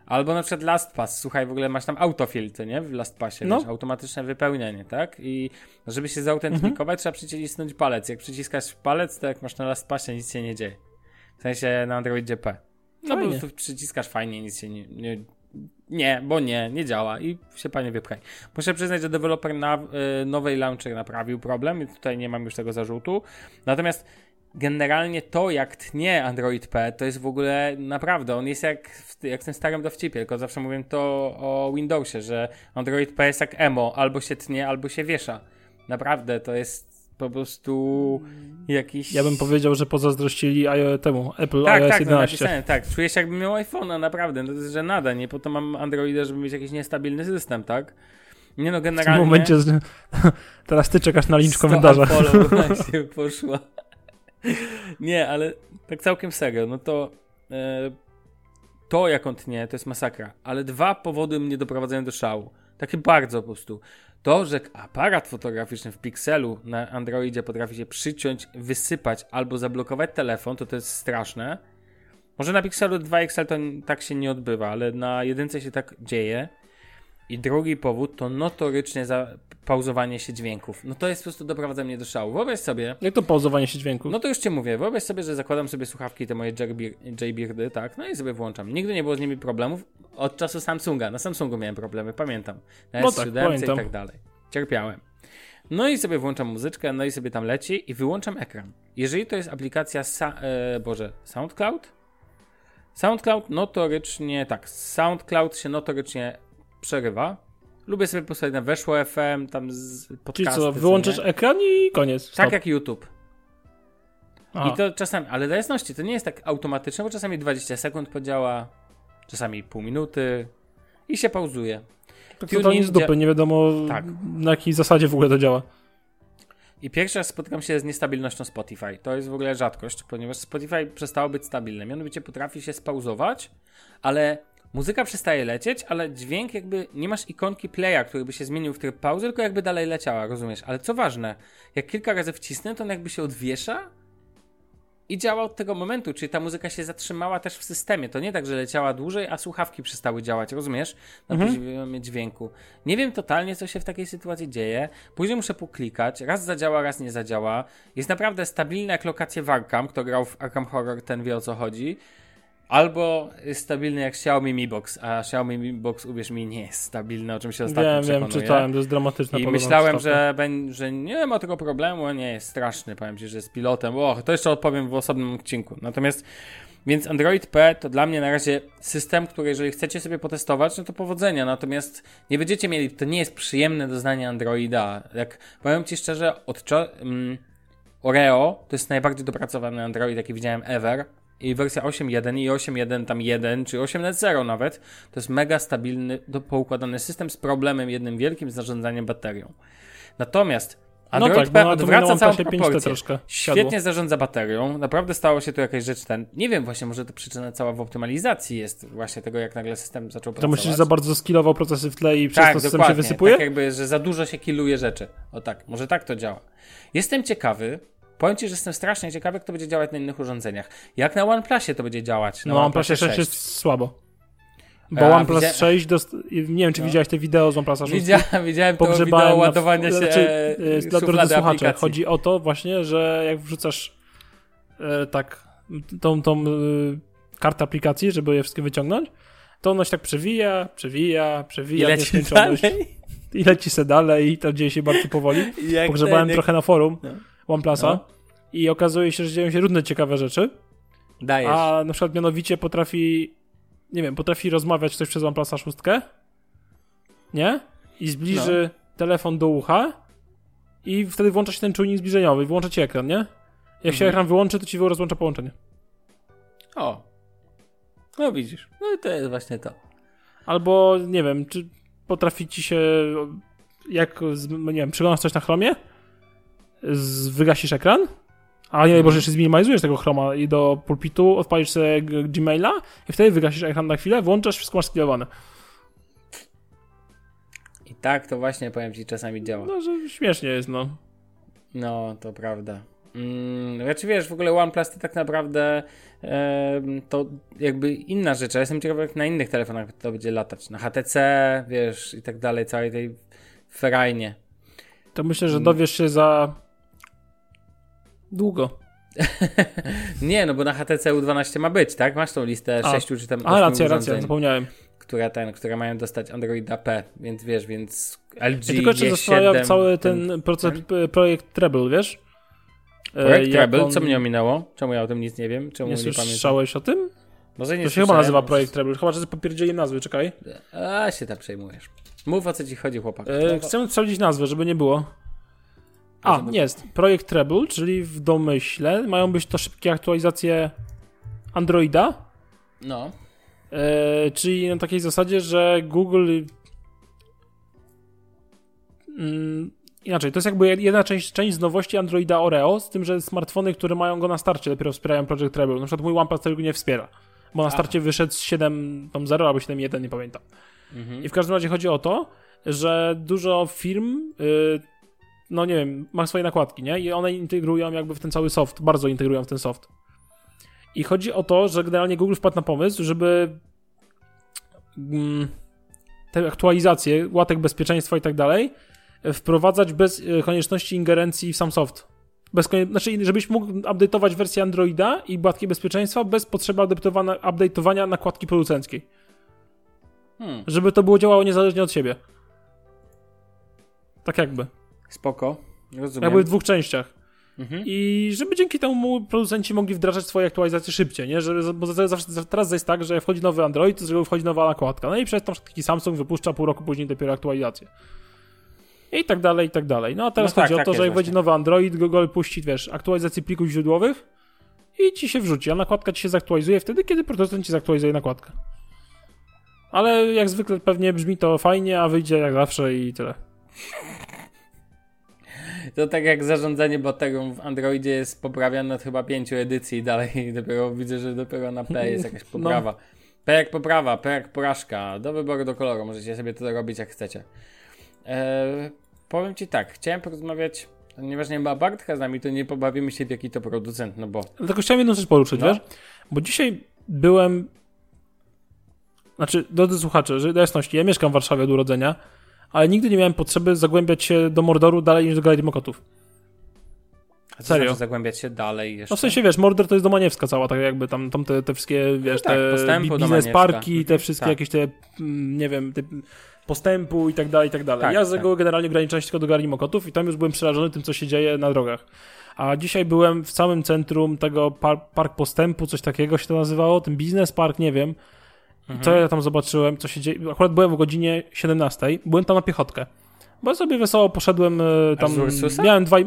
[SPEAKER 2] albo na przykład LastPass, słuchaj, w ogóle masz tam autofill, to nie? W LastPassie, no. wiesz, automatyczne wypełnienie, tak? I żeby się zautentyfikować, mhm. trzeba przycisnąć palec. Jak przyciskasz palec, to jak masz na LastPassie, nic się nie dzieje. W sensie na Androidzie P. No fajnie. po prostu przyciskasz fajnie, nic się nie, nie, nie, bo nie, nie działa i się panie wypchaj. Muszę przyznać, że deweloper na, y, nowej launcher naprawił problem i tutaj nie mam już tego zarzutu. Natomiast generalnie to, jak tnie Android P, to jest w ogóle naprawdę, on jest jak, jak w tym starym dowcipie, tylko zawsze mówię to o Windowsie, że Android P jest jak emo, albo się tnie, albo się wiesza. Naprawdę, to jest po prostu jakiś...
[SPEAKER 3] Ja bym powiedział, że pozazdrościli temu Apple
[SPEAKER 2] tak,
[SPEAKER 3] iOS
[SPEAKER 2] tak,
[SPEAKER 3] 11.
[SPEAKER 2] No tak, czuję się jakbym miał iPhone'a, naprawdę, no to jest, że nada, nie? Po to mam Androida, żeby mieć jakiś niestabilny system, tak? Nie no, generalnie...
[SPEAKER 3] W tym momencie, z... teraz ty czekasz na lincz komentarza.
[SPEAKER 2] się poszła. nie, ale tak całkiem serio, no to... E, to jak on tnie, to jest masakra. Ale dwa powody mnie doprowadzają do szału. Takie bardzo po prostu. To, że aparat fotograficzny w Pixelu na Androidzie potrafi się przyciąć, wysypać albo zablokować telefon, to to jest straszne. Może na Pixelu 2 XL to tak się nie odbywa, ale na jedynce się tak dzieje. I drugi powód to notorycznie za pauzowanie się dźwięków. No to jest po prostu doprowadza mnie do szału. Wyobraź sobie.
[SPEAKER 3] Jak to pauzowanie się dźwięków?
[SPEAKER 2] No to już ci mówię. Wyobraź sobie, że zakładam sobie słuchawki te moje J-Beardy, tak? No i sobie włączam. Nigdy nie było z nimi problemów. Od czasu Samsunga. Na Samsungu miałem problemy, pamiętam. Na no S7 tak, i tak dalej. Cierpiałem. No i sobie włączam muzyczkę, no i sobie tam leci i wyłączam ekran. Jeżeli to jest aplikacja, sa- e, Boże, SoundCloud? SoundCloud notorycznie, tak, SoundCloud się notorycznie przerywa. Lubię sobie posłuchać na Weszło FM, tam z podcasty.
[SPEAKER 3] Czyli co, wyłączysz ekran i koniec.
[SPEAKER 2] Stop. Tak jak YouTube. Aha. I to czasami, ale dla jasności, to nie jest tak automatyczne, bo czasami 20 sekund podziała, czasami pół minuty i się pauzuje.
[SPEAKER 3] Tak to z dupy, nie wiadomo tak. na jakiej zasadzie w ogóle to działa.
[SPEAKER 2] I pierwszy raz spotykam się z niestabilnością Spotify. To jest w ogóle rzadkość, ponieważ Spotify przestało być stabilne. Mianowicie potrafi się spauzować, ale muzyka przestaje lecieć, ale dźwięk jakby nie masz ikonki playa, który by się zmienił w tryb pauzy, tylko jakby dalej leciała, rozumiesz? Ale co ważne, jak kilka razy wcisnę, to on jakby się odwiesza i działa od tego momentu, czyli ta muzyka się zatrzymała też w systemie. To nie tak, że leciała dłużej, a słuchawki przestały działać, rozumiesz? Na mhm. poziomie dźwięku. Nie wiem totalnie, co się w takiej sytuacji dzieje. Później muszę poklikać. Raz zadziała, raz nie zadziała. Jest naprawdę stabilna jak lokacje w Arkham. Kto grał w Arkham Horror, ten wie o co chodzi. Albo jest stabilny jak Xiaomi Mi Box, a Xiaomi Mi Box, uwierz mi, nie jest stabilny, o czym się ostatnio
[SPEAKER 3] wiem,
[SPEAKER 2] przekonuję.
[SPEAKER 3] Wiem, czytałem, to jest dramatyczne.
[SPEAKER 2] I myślałem, że, że nie ma tego problemu, nie jest straszny, powiem Ci, że z pilotem. O, to jeszcze odpowiem w osobnym odcinku. Natomiast, więc Android P to dla mnie na razie system, który jeżeli chcecie sobie potestować, no to powodzenia. Natomiast nie będziecie mieli, to nie jest przyjemne doznanie Androida. Jak powiem Ci szczerze, od um, Oreo to jest najbardziej dopracowany Android, jaki widziałem ever i wersja 8.1 i 8.1 tam 1, czy 8.0 nawet, to jest mega stabilny, do, poukładany system z problemem jednym wielkim, z zarządzaniem baterią. Natomiast Android no tak, P odwraca całą proporcję. Troszkę Świetnie zarządza baterią, naprawdę stało się tu jakaś rzecz ten. Nie wiem właśnie, może to przyczyna cała w optymalizacji jest właśnie tego, jak nagle system zaczął to pracować.
[SPEAKER 3] To że za bardzo skilował procesy w tle i przez tak, to system się wysypuje?
[SPEAKER 2] tak jakby, że za dużo się kiluje rzeczy. O tak, może tak to działa. Jestem ciekawy, Powiem Ci, że jestem strasznie ciekawy, jak to będzie działać na innych urządzeniach. Jak na OnePlusie to będzie działać?
[SPEAKER 3] Na no, OnePlusie 6 jest słabo. Bo A, OnePlus widzia... 6, dost... nie wiem czy no. widziałeś te wideo z OnePlusa 6.
[SPEAKER 2] Widziałem, widziałem to wideo ładowania się znaczy, e,
[SPEAKER 3] Dla drodzy słuchacze, chodzi o to właśnie, że jak wrzucasz e, tak tą, tą e, kart aplikacji, żeby je wszystkie wyciągnąć, to ono się tak przewija, przewija, przewija
[SPEAKER 2] I leci dalej.
[SPEAKER 3] I leci se dalej i to dzieje się bardzo powoli.
[SPEAKER 2] Jak
[SPEAKER 3] Pogrzebałem
[SPEAKER 2] ten,
[SPEAKER 3] trochę na forum
[SPEAKER 2] No.
[SPEAKER 3] OnePlusa
[SPEAKER 2] No.
[SPEAKER 3] i okazuje się, że dzieją się różne ciekawe rzeczy,
[SPEAKER 2] Dajesz.
[SPEAKER 3] a na przykład mianowicie potrafi, nie wiem, potrafi rozmawiać ktoś przez OnePlusa 6, nie? I zbliży
[SPEAKER 2] No.
[SPEAKER 3] telefon do ucha i wtedy włącza się ten czujnik zbliżeniowy i włącza ci ekran, nie? Jak się
[SPEAKER 2] Mhm.
[SPEAKER 3] ekran wyłączy, to ci rozłącza połączenie.
[SPEAKER 2] O. No widzisz. No i to jest właśnie to.
[SPEAKER 3] Albo, nie wiem, czy potrafi ci się, jak, nie wiem, przeglądasz coś na chromie, wygasisz ekran, a nie, Boże, jeszcze zminimalizujesz tego chroma i do pulpitu odpalisz sobie Gmaila i wtedy wygasisz ekran na chwilę, włączasz, wszystko masz sklirowane.
[SPEAKER 2] I tak to właśnie, powiem ci, czasami działa.
[SPEAKER 3] No, że śmiesznie jest, no.
[SPEAKER 2] No, to prawda. Mm, znaczy wiesz, w ogóle OnePlus to tak naprawdę em, to jakby inna rzecz. Ja jestem ciekaw, jak na innych telefonach to będzie latać. Na HTC, wiesz, i tak dalej, całej tej ferajnie.
[SPEAKER 3] To myślę, że
[SPEAKER 2] Mm.
[SPEAKER 3] dowiesz się za długo.
[SPEAKER 2] Nie, no bo na HTC U12 ma być, tak? Masz tą listę
[SPEAKER 3] A.
[SPEAKER 2] 6 czy tam
[SPEAKER 3] A,
[SPEAKER 2] 8
[SPEAKER 3] racja, racja,
[SPEAKER 2] urządzeń,
[SPEAKER 3] zapomniałem.
[SPEAKER 2] które, ten, które mają dostać Androida P, więc wiesz, więc LG
[SPEAKER 3] Ja tylko jeszcze
[SPEAKER 2] G7,
[SPEAKER 3] zastanawiam cały ten, proces, p- projekt Treble, wiesz? E,
[SPEAKER 2] Projekt
[SPEAKER 3] jak
[SPEAKER 2] Treble,
[SPEAKER 3] on-
[SPEAKER 2] co mnie ominęło? Czemu ja o tym nic nie wiem? Czemu
[SPEAKER 3] Nie
[SPEAKER 2] nie, pamiętam?
[SPEAKER 3] słyszałeś o tym?
[SPEAKER 2] Może nie
[SPEAKER 3] To się chyba nazywa projekt Treble, chyba, że popierdzieli nazwy, czekaj.
[SPEAKER 2] A, się tam przejmujesz. Mów o co ci chodzi, chłopak.
[SPEAKER 3] E, chcę sprawdzić nazwę, żeby nie było. A, jest. Projekt Treble, czyli w domyśle mają być to szybkie aktualizacje Androida,
[SPEAKER 2] No.
[SPEAKER 3] e, czyli na takiej zasadzie, że Google. Mm, inaczej, to jest jakby jedna część, część z nowości Androida Oreo, z tym, że smartfony, które mają go na starcie, dopiero wspierają Project Treble. Na przykład mój OnePlus tego nie wspiera, bo na
[SPEAKER 2] Aha.
[SPEAKER 3] starcie wyszedł z 7.0 albo 7.1, nie pamiętam.
[SPEAKER 2] Mhm.
[SPEAKER 3] I w każdym razie chodzi o to, że dużo firm, y, no nie wiem, ma swoje nakładki, nie? I one integrują jakby w ten cały soft, bardzo integrują w ten soft. I chodzi o to, że generalnie Google wpadł na pomysł, żeby mm, te aktualizacje, łatek bezpieczeństwa i tak dalej, wprowadzać bez e, konieczności ingerencji w sam soft. Bez konie... Znaczy, żebyś mógł update'ować wersję Androida i łatki bezpieczeństwa bez potrzeby update'owania, update'owania nakładki producenckiej
[SPEAKER 2] Hmm.
[SPEAKER 3] żeby to było działało niezależnie od siebie. Tak jakby.
[SPEAKER 2] Spoko. Rozumiem.
[SPEAKER 3] Jakby w dwóch częściach.
[SPEAKER 2] Mhm.
[SPEAKER 3] I żeby dzięki temu producenci mogli wdrażać swoje aktualizacje szybciej, nie? Że, bo za- zawsze, teraz jest tak, że jak wchodzi nowy Android, to z reguły wchodzi nowa nakładka. No i przez to taki Samsung wypuszcza pół roku później dopiero aktualizację. I tak dalej, i tak dalej. No a teraz
[SPEAKER 2] No tak,
[SPEAKER 3] chodzi o
[SPEAKER 2] tak
[SPEAKER 3] to,
[SPEAKER 2] jest
[SPEAKER 3] że jak wejdzie nowy Android, Google puści, wiesz, aktualizację plików źródłowych i ci się wrzuci, a nakładka ci się zaktualizuje wtedy, kiedy producent ci zaktualizuje nakładkę. Ale jak zwykle pewnie brzmi to fajnie, a wyjdzie jak zawsze i tyle.
[SPEAKER 2] To tak jak zarządzanie baterią w Androidzie jest poprawiane od chyba pięciu edycji i dalej dopiero widzę, że dopiero na P jest jakaś
[SPEAKER 3] No.
[SPEAKER 2] poprawa. P jak poprawa, P jak porażka. Do wyboru, do koloru. Możecie sobie to robić jak chcecie. Eee, powiem ci tak, chciałem porozmawiać, ponieważ nie ma Bartka z nami, to nie pobawimy się w jaki to producent, no bo
[SPEAKER 3] Dlatego chciałem jedną rzecz poruszyć,
[SPEAKER 2] No.
[SPEAKER 3] wiesz? Bo dzisiaj byłem. Znaczy, drodzy słuchacze, że jasności, ja mieszkam w Warszawie od urodzenia, ale nigdy nie miałem potrzeby zagłębiać się do Mordoru dalej niż do Galerii Mokotów.
[SPEAKER 2] a co
[SPEAKER 3] Serio?
[SPEAKER 2] znaczy zagłębiać się dalej jeszcze.
[SPEAKER 3] No w sensie, wiesz, Mordor to jest Domaniewska cała, tak jakby tam, tam te, te wszystkie, wiesz,
[SPEAKER 2] tak,
[SPEAKER 3] te biznes parki, te
[SPEAKER 2] Mhm,
[SPEAKER 3] wszystkie
[SPEAKER 2] tak.
[SPEAKER 3] jakieś te, mm, nie wiem, te postępu i tak dalej, i tak dalej.
[SPEAKER 2] Tak,
[SPEAKER 3] ja z
[SPEAKER 2] tak.
[SPEAKER 3] reguły generalnie ograniczałem się tylko do Galerii Mokotów i tam już byłem przerażony tym, co się dzieje na drogach. A dzisiaj byłem w samym centrum tego par park postępu, coś takiego się to nazywało, ten biznes park, nie wiem.
[SPEAKER 2] Mhm.
[SPEAKER 3] Co ja tam zobaczyłem, co się dzieje. Akurat byłem o godzinie 17, byłem tam na piechotkę. Bo sobie wesoło poszedłem e, tam.
[SPEAKER 2] z Ursusa?
[SPEAKER 3] Miałem dwa.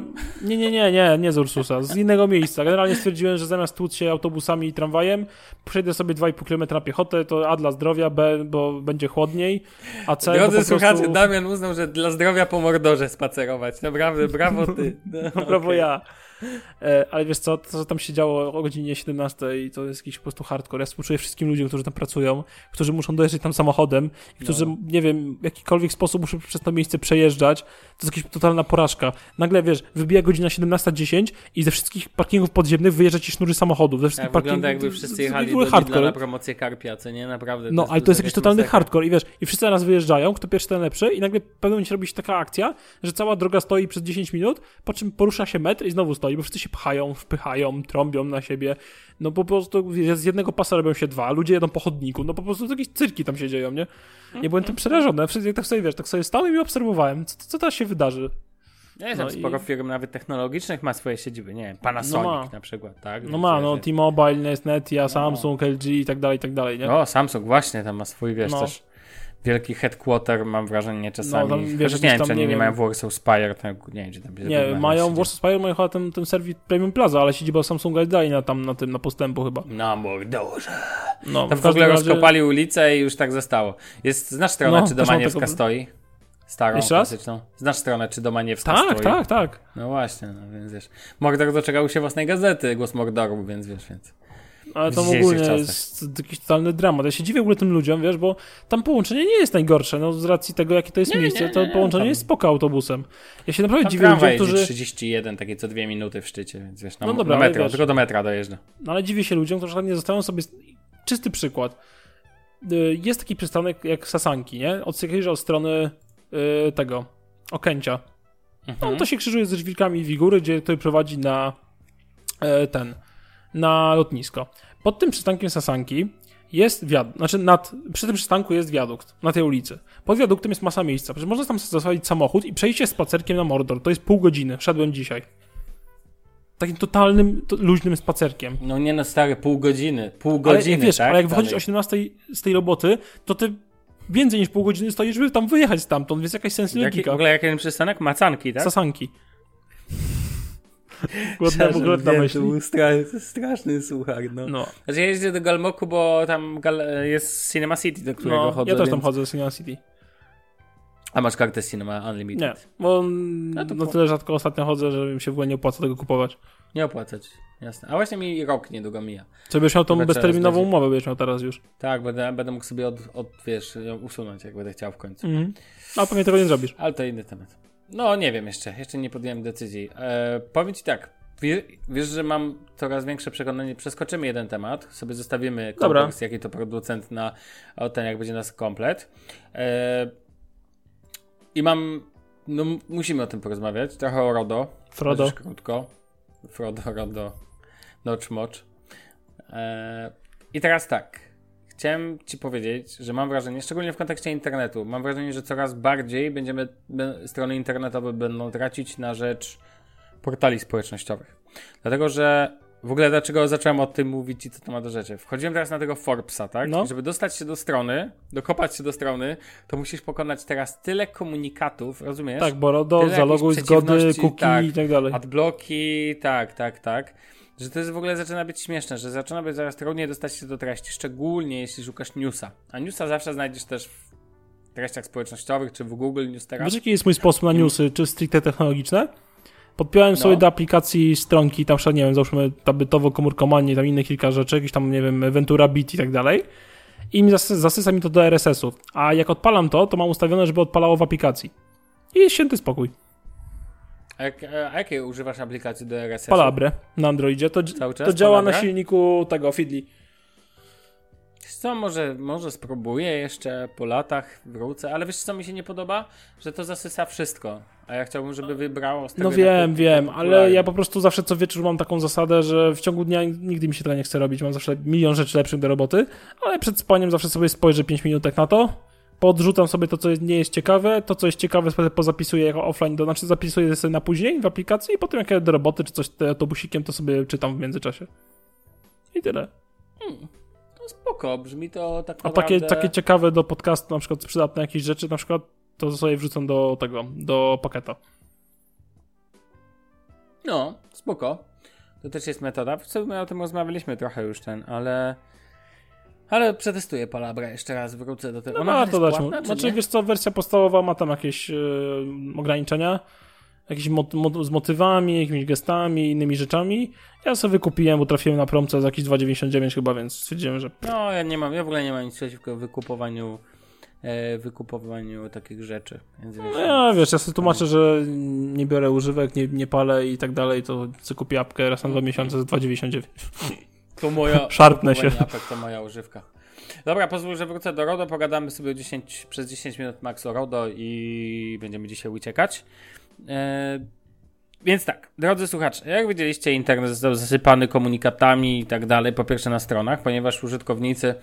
[SPEAKER 3] Nie, nie, nie, nie, nie z Ursusa, z innego miejsca. Generalnie stwierdziłem, że zamiast tłuc się autobusami i tramwajem, przejdę sobie 2,5 km na piechotę, to A dla zdrowia, B, bo będzie chłodniej, a C.
[SPEAKER 2] Drodzy
[SPEAKER 3] prostu...
[SPEAKER 2] słuchacze, Damian uznał, że dla zdrowia po Mordorze spacerować. Naprawdę, brawo ty. No,
[SPEAKER 3] Brawo
[SPEAKER 2] okej.
[SPEAKER 3] ja. E, ale wiesz co, to co tam się działo o godzinie 17 i to jest jakiś po prostu hardcore. Ja współczuję wszystkim ludziom, którzy tam pracują, którzy muszą dojeżdżać tam samochodem, i którzy,
[SPEAKER 2] No.
[SPEAKER 3] nie wiem, w jakikolwiek sposób muszą przez to miejsce przejeżdżać. To jest jakaś totalna porażka. Nagle, wiesz, wybija godzina 17.10 i ze wszystkich parkingów podziemnych wyjeżdża ci sznury samochodów. Ze wszystkich
[SPEAKER 2] Tak, wygląda
[SPEAKER 3] parkingów.
[SPEAKER 2] jakby wszyscy
[SPEAKER 3] to- to
[SPEAKER 2] jechali do
[SPEAKER 3] hardcore.
[SPEAKER 2] na promocję Karpia, co nie? Naprawdę.
[SPEAKER 3] No, ale to jest jakiś totalny
[SPEAKER 2] masakra.
[SPEAKER 3] hardcore i wiesz, i wszyscy na nas wyjeżdżają, kto pierwszy, ten lepszy i nagle w pewnym momencie robi się taka akcja, że cała droga stoi przez 10 minut, po czym porusza się metr i znowu stoi. Stoi, bo wszyscy się pchają, wpychają, trąbią na siebie. No po prostu z jednego pasa robią się dwa, ludzie jedą po chodniku, no po prostu jakieś cyrki tam się dzieją, nie? Nie byłem tym przerażony, wszyscy tak sobie, wiesz, tak sobie stałem i obserwowałem, co, co teraz się wydarzy.
[SPEAKER 2] Nie, tam
[SPEAKER 3] No
[SPEAKER 2] sporo
[SPEAKER 3] i-
[SPEAKER 2] firm nawet technologicznych ma swoje siedziby, nie wiem, Panasonic
[SPEAKER 3] No ma.
[SPEAKER 2] na przykład, tak?
[SPEAKER 3] No ma, no T-Mobile, Nokia, Samsung, LG i tak dalej, i tak dalej, nie?
[SPEAKER 2] O, Samsung właśnie tam ma swój, wiesz,
[SPEAKER 3] No.
[SPEAKER 2] też wielki headquarter, mam wrażenie czasami.
[SPEAKER 3] No, tam, wiesz,
[SPEAKER 2] Chociaż nie wiem,
[SPEAKER 3] tam,
[SPEAKER 2] czy
[SPEAKER 3] nie
[SPEAKER 2] nie mają w Warsaw Spire, tak, nie wiem, czy tam
[SPEAKER 3] Nie,
[SPEAKER 2] mają
[SPEAKER 3] mają. Warsaw Spire mają chyba ten, ten serwis Premium Plaza, ale siedziba Samsunga jest dalej na, tam, na tym, na postępu chyba.
[SPEAKER 2] Na mordorze.
[SPEAKER 3] No,
[SPEAKER 2] Tam w
[SPEAKER 3] każdym
[SPEAKER 2] ogóle
[SPEAKER 3] razie-
[SPEAKER 2] rozkopali ulicę i już tak zostało. Jest, znasz stronę,
[SPEAKER 3] No,
[SPEAKER 2] czy Domaniewska
[SPEAKER 3] taką-
[SPEAKER 2] stoi? Starą,
[SPEAKER 3] Jeszcze raz?
[SPEAKER 2] klasyczną. Znasz stronę, czy Domaniewska
[SPEAKER 3] Tak,
[SPEAKER 2] stoi?
[SPEAKER 3] tak, tak.
[SPEAKER 2] No właśnie, no więc wiesz. Mordor doczekał się własnej gazety, Głos Mordoru, więc wiesz, więc...
[SPEAKER 3] Ale to
[SPEAKER 2] dzisiejszych
[SPEAKER 3] ogólnie jest jakiś totalny dramat. Ja się dziwię w ogóle tym ludziom, wiesz, bo tam połączenie nie jest najgorsze, no z racji tego, jakie to jest
[SPEAKER 2] Nie,
[SPEAKER 3] miejsce,
[SPEAKER 2] nie,
[SPEAKER 3] to
[SPEAKER 2] nie, nie,
[SPEAKER 3] połączenie
[SPEAKER 2] tam-
[SPEAKER 3] jest spoko autobusem. Ja się naprawdę
[SPEAKER 2] Tam
[SPEAKER 3] dziwię ludziom, którzy...
[SPEAKER 2] 31, takie co dwie minuty w szczycie, więc wiesz, na,
[SPEAKER 3] No dobra,
[SPEAKER 2] na
[SPEAKER 3] ale
[SPEAKER 2] metro,
[SPEAKER 3] wiesz-
[SPEAKER 2] tylko do metra dojeżdża.
[SPEAKER 3] No ale dziwię się ludziom, którzy nie zostawią sobie... Czysty przykład. Y, Jest taki przystanek jak Sasanki, nie? Od od strony y, tego, Okęcia.
[SPEAKER 2] Mhm.
[SPEAKER 3] No to się krzyżuje ze żwirkami Wigury, gdzie to prowadzi na e, ten, na lotnisko. Pod tym przystankiem Sasanki jest wiadukt, znaczy nad, przy tym przystanku jest wiadukt, na tej ulicy. Pod wiaduktem jest masa miejsca, przecież można tam zostawić samochód i przejść się spacerkiem na Mordor, to jest pół godziny, szedłem dzisiaj. Takim totalnym, to, luźnym spacerkiem.
[SPEAKER 2] No nie no stary, pół godziny, pół
[SPEAKER 3] Ale
[SPEAKER 2] godziny,
[SPEAKER 3] wiesz,
[SPEAKER 2] tak?
[SPEAKER 3] ale jak wychodzisz o
[SPEAKER 2] Dalej.
[SPEAKER 3] 18 z tej roboty, to ty więcej niż pół godziny stoisz, żeby tam wyjechać stamtąd, więc jakaś sens
[SPEAKER 2] Jaki,
[SPEAKER 3] logika.
[SPEAKER 2] w ogóle jaki ten przystanek? Macanki, tak?
[SPEAKER 3] Sasanki. Głodna w ogóle na
[SPEAKER 2] Wiem,
[SPEAKER 3] myśli.
[SPEAKER 2] To był stra straszny słuchar, no.
[SPEAKER 3] No,
[SPEAKER 2] Znaczy ja jeżdżę do Galmoku, bo tam gal jest Cinema City, do którego
[SPEAKER 3] no
[SPEAKER 2] chodzę,
[SPEAKER 3] ja też
[SPEAKER 2] więc...
[SPEAKER 3] tam chodzę z Cinema City.
[SPEAKER 2] A masz kartę Cinema Unlimited?
[SPEAKER 3] Nie, bo
[SPEAKER 2] No to
[SPEAKER 3] na
[SPEAKER 2] po-
[SPEAKER 3] tyle rzadko ostatnio chodzę, że mi się w ogóle nie opłaca tego kupować.
[SPEAKER 2] Nie opłacać, jasne. A właśnie mi rok niedługo mija.
[SPEAKER 3] Co byś miał tą
[SPEAKER 2] Chyba
[SPEAKER 3] bezterminową umowę, będziesz miał teraz już.
[SPEAKER 2] Tak, będę, będę mógł sobie od, od, wiesz, ją usunąć, jak będę chciał w końcu.
[SPEAKER 3] Mhm. A pewnie tego nie zrobisz.
[SPEAKER 2] Ale to inny temat. No, nie wiem jeszcze, jeszcze nie podjąłem decyzji. E, powiem ci tak, wie, wiesz, że mam coraz większe przekonanie, przeskoczymy jeden temat, sobie zostawimy kontekst, jaki to producent na o ten, jak będzie nas komplet. E, I mam, no musimy o tym porozmawiać, trochę o RODO.
[SPEAKER 3] Frodo.
[SPEAKER 2] Krótko. Frodo, RODO, Notch Mocz. E, I teraz tak. Chciałem ci powiedzieć, że mam wrażenie, szczególnie w kontekście internetu, mam wrażenie, że coraz bardziej będziemy, strony internetowe będą tracić na rzecz portali społecznościowych. Dlatego, że w ogóle dlaczego zacząłem o tym mówić i co to ma do rzeczy. Wchodziłem teraz na tego Forbesa, tak?
[SPEAKER 3] No.
[SPEAKER 2] Żeby dostać się do strony, dokopać się do strony, to musisz pokonać teraz tyle komunikatów, rozumiesz?
[SPEAKER 3] Tak, bo RODO, zaloguj, zgody, cookie
[SPEAKER 2] tak.
[SPEAKER 3] i tak dalej.
[SPEAKER 2] Adblocki, tak, tak, tak. Że to jest w ogóle zaczyna być śmieszne, że zaczyna być zaraz trudniej dostać się do treści, szczególnie jeśli szukasz newsa. A newsa zawsze znajdziesz też w treściach społecznościowych, czy w Google News teraz.
[SPEAKER 3] Wiesz, jaki jest mój sposób na newsy, czy stricte technologiczne? Podpiąłem sobie
[SPEAKER 2] No.
[SPEAKER 3] do aplikacji stronki, tam nie wiem, załóżmy tabytowo komórkomanie, tam inne kilka rzeczy, jakieś tam, nie wiem, Ventura Beat i tak dalej. I mi zasy- zasysa mi to do RSS-ów. A jak odpalam to, to mam ustawione, żeby odpalało w aplikacji. I jest święty spokój.
[SPEAKER 2] A, jak, a jakiej używasz aplikacji do RSS?
[SPEAKER 3] Palabre na Androidzie. To, to działa na silniku tego Fidli.
[SPEAKER 2] Co, może, może spróbuję jeszcze po latach, wrócę, ale wiesz co mi się nie podoba? Że to zasysa wszystko. A ja chciałbym, żeby wybrało z tego
[SPEAKER 3] No wiem, wiem, ale ja po prostu zawsze co wieczór mam taką zasadę, że w ciągu dnia nigdy mi się tego nie chce robić. Mam zawsze milion rzeczy lepszych do roboty, ale przed spaniem zawsze sobie spojrzę 5 minutek na to, podrzucam sobie to, co nie jest ciekawe, to, co jest ciekawe, sobie pozapisuję jako offline, do, znaczy zapisuję sobie na później w aplikacji i potem jak jadę do roboty czy coś autobusikiem, to sobie czytam w międzyczasie. I tyle.
[SPEAKER 2] No spoko, brzmi to tak
[SPEAKER 3] A
[SPEAKER 2] naprawdę...
[SPEAKER 3] takie, takie ciekawe do podcastu, na przykład przydatne jakieś rzeczy, na przykład to sobie wrzucam do tego, do paketa.
[SPEAKER 2] No, spoko. To też jest metoda. W sumie o tym rozmawialiśmy trochę już ten, ale... Ale przetestuję Palabra jeszcze raz, wrócę do tego.
[SPEAKER 3] No
[SPEAKER 2] Ona jest
[SPEAKER 3] dać mu. Znaczy,
[SPEAKER 2] nie?
[SPEAKER 3] wiesz co, wersja podstawowa ma tam jakieś e, ograniczenia, jakieś mot, mot, z motywami, jakimiś gestami, innymi rzeczami. Ja sobie wykupiłem, bo trafiłem na promce za jakieś 2,99 chyba, więc stwierdziłem, że
[SPEAKER 2] No, ja nie mam, ja w ogóle nie mam nic przeciwko wykupowaniu e, wykupowaniu takich rzeczy. Więc wiesz,
[SPEAKER 3] no ja, wiesz, ja sobie tłumaczę, że nie biorę używek, nie, nie palę i tak dalej, to sobie kupię apkę raz na dwa miesiące za 2,99.
[SPEAKER 2] To moja.
[SPEAKER 3] Szarpnę się.
[SPEAKER 2] Apek to moja używka. Dobra, pozwól, że wrócę do RODO. Pogadamy sobie 10, przez 10 minut max o RODO i będziemy dzisiaj uciekać. E, Więc tak, drodzy słuchacze, jak widzieliście, internet został zasypany komunikatami i tak dalej, po pierwsze na stronach, ponieważ użytkownicy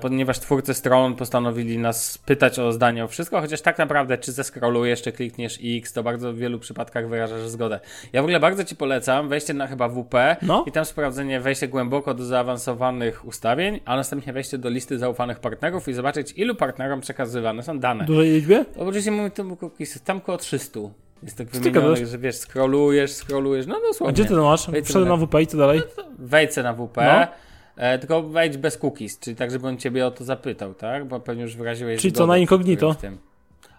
[SPEAKER 2] ponieważ twórcy stron postanowili nas pytać o zdanie o wszystko, chociaż tak naprawdę, czy zeskrolujesz, czy klikniesz X, to bardzo w wielu przypadkach wyrażasz zgodę. Ja w ogóle bardzo Ci polecam wejście na chyba WP no. i tam sprawdzenie, wejście głęboko do zaawansowanych ustawień, a następnie wejście do listy zaufanych partnerów i zobaczyć, ilu partnerom przekazywane są dane.
[SPEAKER 3] Dużej liczbie?
[SPEAKER 2] Oczywiście mówię tam tam około 300. Jest tak wymienione, że wiesz, scrollujesz, scrollujesz, no dosłownie.
[SPEAKER 3] A gdzie ty to masz? Wszedłem na WP i co dalej? No
[SPEAKER 2] wejdź na WP. No. E, tylko wejdź bez cookies, czyli tak, żeby on ciebie o to zapytał, tak? Bo pewnie już wyraziłeś
[SPEAKER 3] Czyli co, na incognito?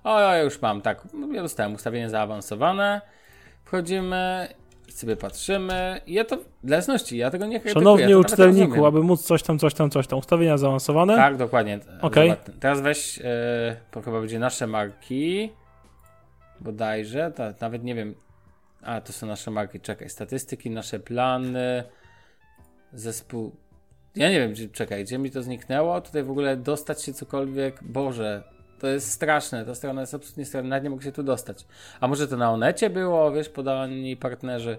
[SPEAKER 2] O, ja już mam, tak. Ja dostałem ustawienie zaawansowane. Wchodzimy i sobie patrzymy. I ja to, dla jasności, ja tego nie krytykuję.
[SPEAKER 3] Szanowny ja uczytelniku, aby móc coś tam, coś tam, coś tam. Ustawienia zaawansowane?
[SPEAKER 2] Tak, dokładnie.
[SPEAKER 3] Okay.
[SPEAKER 2] Teraz weź, yy, to chyba będzie nasze marki. Bodajże, to, nawet nie wiem. A, to są nasze marki. Czekaj, statystyki, nasze plany, zespół ja nie wiem, gdzie, czekaj, gdzie mi to zniknęło? Tutaj w ogóle dostać się cokolwiek, Boże, to jest straszne, ta strona jest absolutnie straszna, nawet nie mogę się tu dostać. A może to na Onecie było, wiesz, podani partnerzy?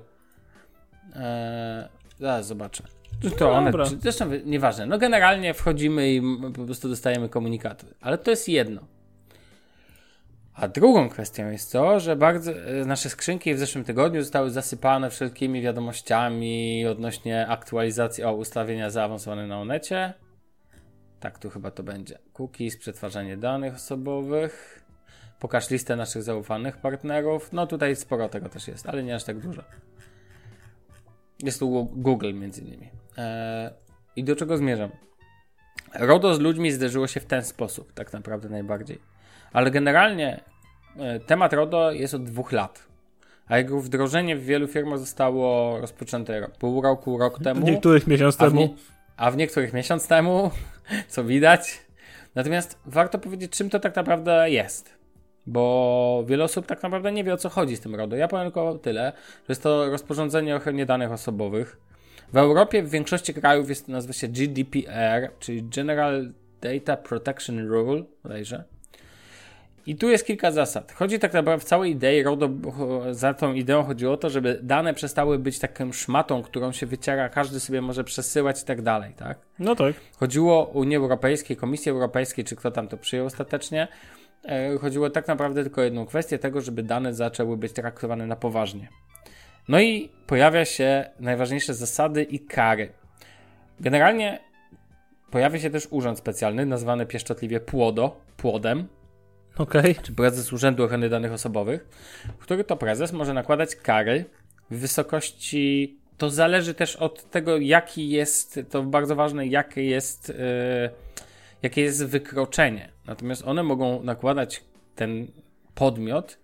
[SPEAKER 2] Eee, zaraz zobaczę. Czy to no one, czy, zresztą nieważne. No generalnie wchodzimy i po prostu dostajemy komunikaty. Ale to jest jedno. A drugą kwestią jest to, że bardzo e, nasze skrzynki w zeszłym tygodniu zostały zasypane wszelkimi wiadomościami odnośnie aktualizacji o ustawienia zaawansowane na Onecie. Tak, tu chyba to będzie. Cookies, przetwarzanie danych osobowych. Pokaż listę naszych zaufanych partnerów. No tutaj sporo tego też jest, ale nie aż tak dużo. Jest tu Google między innymi. Eee, I do czego zmierzam? RODO z ludźmi zderzyło się w ten sposób, tak naprawdę najbardziej ale generalnie e, temat RODO jest od dwóch lat. A jego wdrożenie w wielu firmach zostało rozpoczęte pół roku, rok temu.
[SPEAKER 3] W niektórych miesiąc temu. Nie,
[SPEAKER 2] a w niektórych miesiąc temu, co widać. Natomiast warto powiedzieć, czym to tak naprawdę jest. Bo wiele osób tak naprawdę nie wie o co chodzi z tym RODO. Ja powiem tylko tyle, że jest to rozporządzenie o ochronie danych osobowych. W Europie w większości krajów jest to nazywa się GDPR, czyli General Data Protection Rule, bodajże. I tu jest kilka zasad. Chodzi tak naprawdę w całej idei, RODO, za tą ideą chodziło o to, żeby dane przestały być taką szmatą, którą się wyciera, każdy sobie może przesyłać i tak dalej, tak?
[SPEAKER 3] No tak.
[SPEAKER 2] Chodziło o Unię Europejską, Komisji Europejskiej, czy kto tam to przyjął ostatecznie. E, chodziło tak naprawdę tylko o jedną kwestię tego, żeby dane zaczęły być traktowane na poważnie. No i pojawia się najważniejsze zasady i kary. Generalnie pojawia się też urząd specjalny, nazwany pieszczotliwie PłoDO, płodem,
[SPEAKER 3] okay.
[SPEAKER 2] czy prezes Urzędu Ochrony Danych Osobowych, który to prezes może nakładać kary w wysokości. To zależy też od tego, jaki jest, to bardzo ważne, jakie jest, yy, jakie jest wykroczenie. Natomiast one mogą nakładać ten podmiot,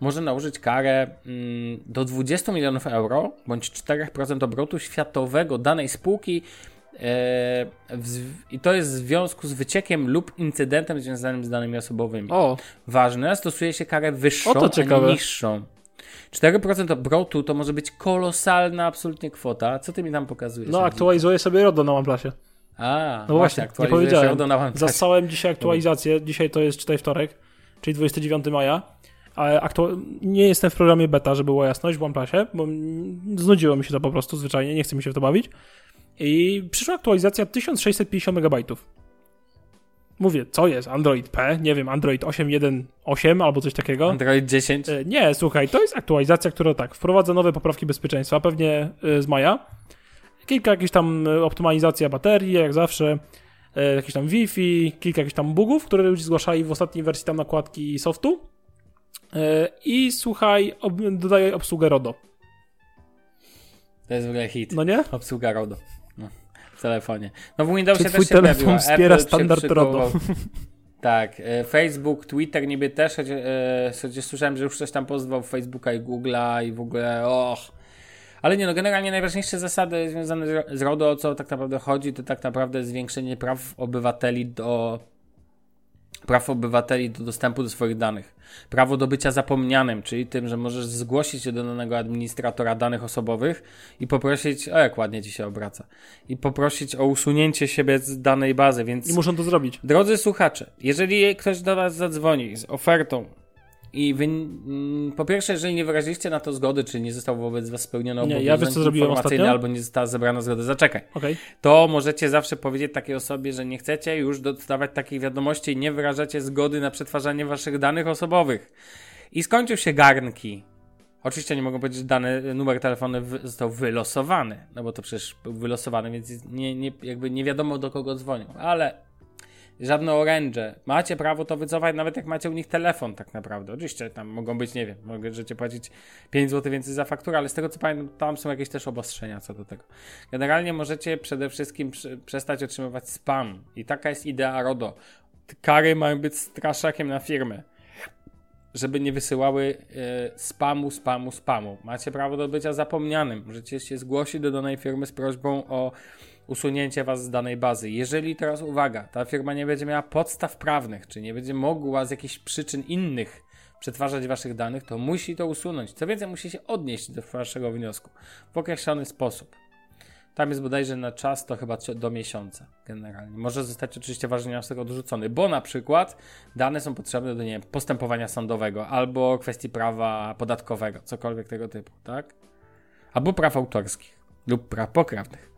[SPEAKER 2] może nałożyć karę mm, do 20 milionów euro bądź 4% obrotu światowego danej spółki I to jest w związku z wyciekiem lub incydentem związanym z danymi osobowymi.
[SPEAKER 3] O.
[SPEAKER 2] Ważne, stosuje się karę wyższą, o, a niższą. 4% obrotu to może być kolosalna absolutnie kwota. Co ty mi tam pokazujesz?
[SPEAKER 3] No, aktualizuję sobie RODO na OnePlusie.
[SPEAKER 2] A,
[SPEAKER 3] no właśnie, nie powiedziałem. RODO na OnePlusie. Zastałem dzisiaj aktualizację. Dzisiaj to jest czytaj wtorek, czyli 29 maja. Ale aktu... nie jestem w programie beta, żeby była jasność w OnePlusie, bo znudziło mi się to po prostu zwyczajnie, nie chcę mi się w to bawić. I przyszła aktualizacja 1650 MB. Mówię, co jest? Android P? Nie wiem, Android 8.1.8 albo coś takiego.
[SPEAKER 2] Android 10?
[SPEAKER 3] E, nie, słuchaj, to jest aktualizacja, która tak, wprowadza nowe poprawki bezpieczeństwa, pewnie e, z maja. Kilka jakichś tam e, optymalizacja baterii, jak zawsze, jakieś tam Wi-Fi, kilka jakichś tam bugów, które ludzie zgłaszali w ostatniej wersji tam nakładki softu. I słuchaj, dodaję obsługę RODO.
[SPEAKER 2] To jest w ogóle hit.
[SPEAKER 3] No nie?
[SPEAKER 2] Obsługa RODO w telefonie. No w Windowsie
[SPEAKER 3] Czy twój
[SPEAKER 2] też się
[SPEAKER 3] telefon pojawiła. wspiera Apple standard RODO.
[SPEAKER 2] Tak, e, Facebook, Twitter niby też, choć, e, słyszałem, że już coś tam pozwał Facebooka i Google'a i w ogóle, och. Ale nie no, generalnie najważniejsze zasady związane z RODO, o co tak naprawdę chodzi, to tak naprawdę zwiększenie praw obywateli do praw obywateli do dostępu do swoich danych. Prawo do bycia zapomnianym, czyli tym, że możesz zgłosić się do danego administratora danych osobowych i poprosić, o jak ładnie ci się obraca, i poprosić o usunięcie siebie z danej bazy, więc...
[SPEAKER 3] I muszą to zrobić.
[SPEAKER 2] Drodzy słuchacze, jeżeli ktoś do Was zadzwoni z ofertą I wy, mm, po pierwsze, jeżeli nie wyraziliście na to zgody, czy nie został wobec was spełniony
[SPEAKER 3] ja
[SPEAKER 2] obowiązek
[SPEAKER 3] wiesz, co zrobiłem
[SPEAKER 2] informacyjny,
[SPEAKER 3] ostatnio?
[SPEAKER 2] albo nie została zebrana zgoda, zaczekaj.
[SPEAKER 3] Okej.
[SPEAKER 2] To możecie zawsze powiedzieć takiej osobie, że nie chcecie już dostawać takich wiadomości i nie wyrażacie zgody na przetwarzanie waszych danych osobowych. I skończył się garnki. Oczywiście nie mogą powiedzieć, że dany numer telefonu został wylosowany, no bo to przecież był wylosowany, więc nie, nie, jakby nie wiadomo do kogo dzwonią, ale żadne oręże. Macie prawo to wycofać, nawet jak macie u nich telefon, tak naprawdę. Oczywiście tam mogą być, nie wiem, możecie płacić 5 zł więcej za fakturę, ale z tego co pamiętam, tam są jakieś też obostrzenia co do tego. Generalnie możecie przede wszystkim przestać otrzymywać spam. I taka jest idea RODO. Kary mają być straszakiem na firmy. Żeby nie wysyłały e, spamu, spamu, spamu. Macie prawo do bycia zapomnianym. Możecie się zgłosić do danej firmy z prośbą o usunięcie was z danej bazy. Jeżeli teraz uwaga, ta firma nie będzie miała podstaw prawnych, czy nie będzie mogła z jakichś przyczyn innych przetwarzać waszych danych, to musi to usunąć. Co więcej, musi się odnieść do waszego wniosku w określony sposób. Tam jest bodajże na czas to chyba do miesiąca generalnie. Może zostać oczywiście wasz wniosek odrzucony, bo na przykład dane są potrzebne do nie wiem, postępowania sądowego albo kwestii prawa podatkowego, cokolwiek tego typu, tak? Albo praw autorskich lub praw pokrewnych.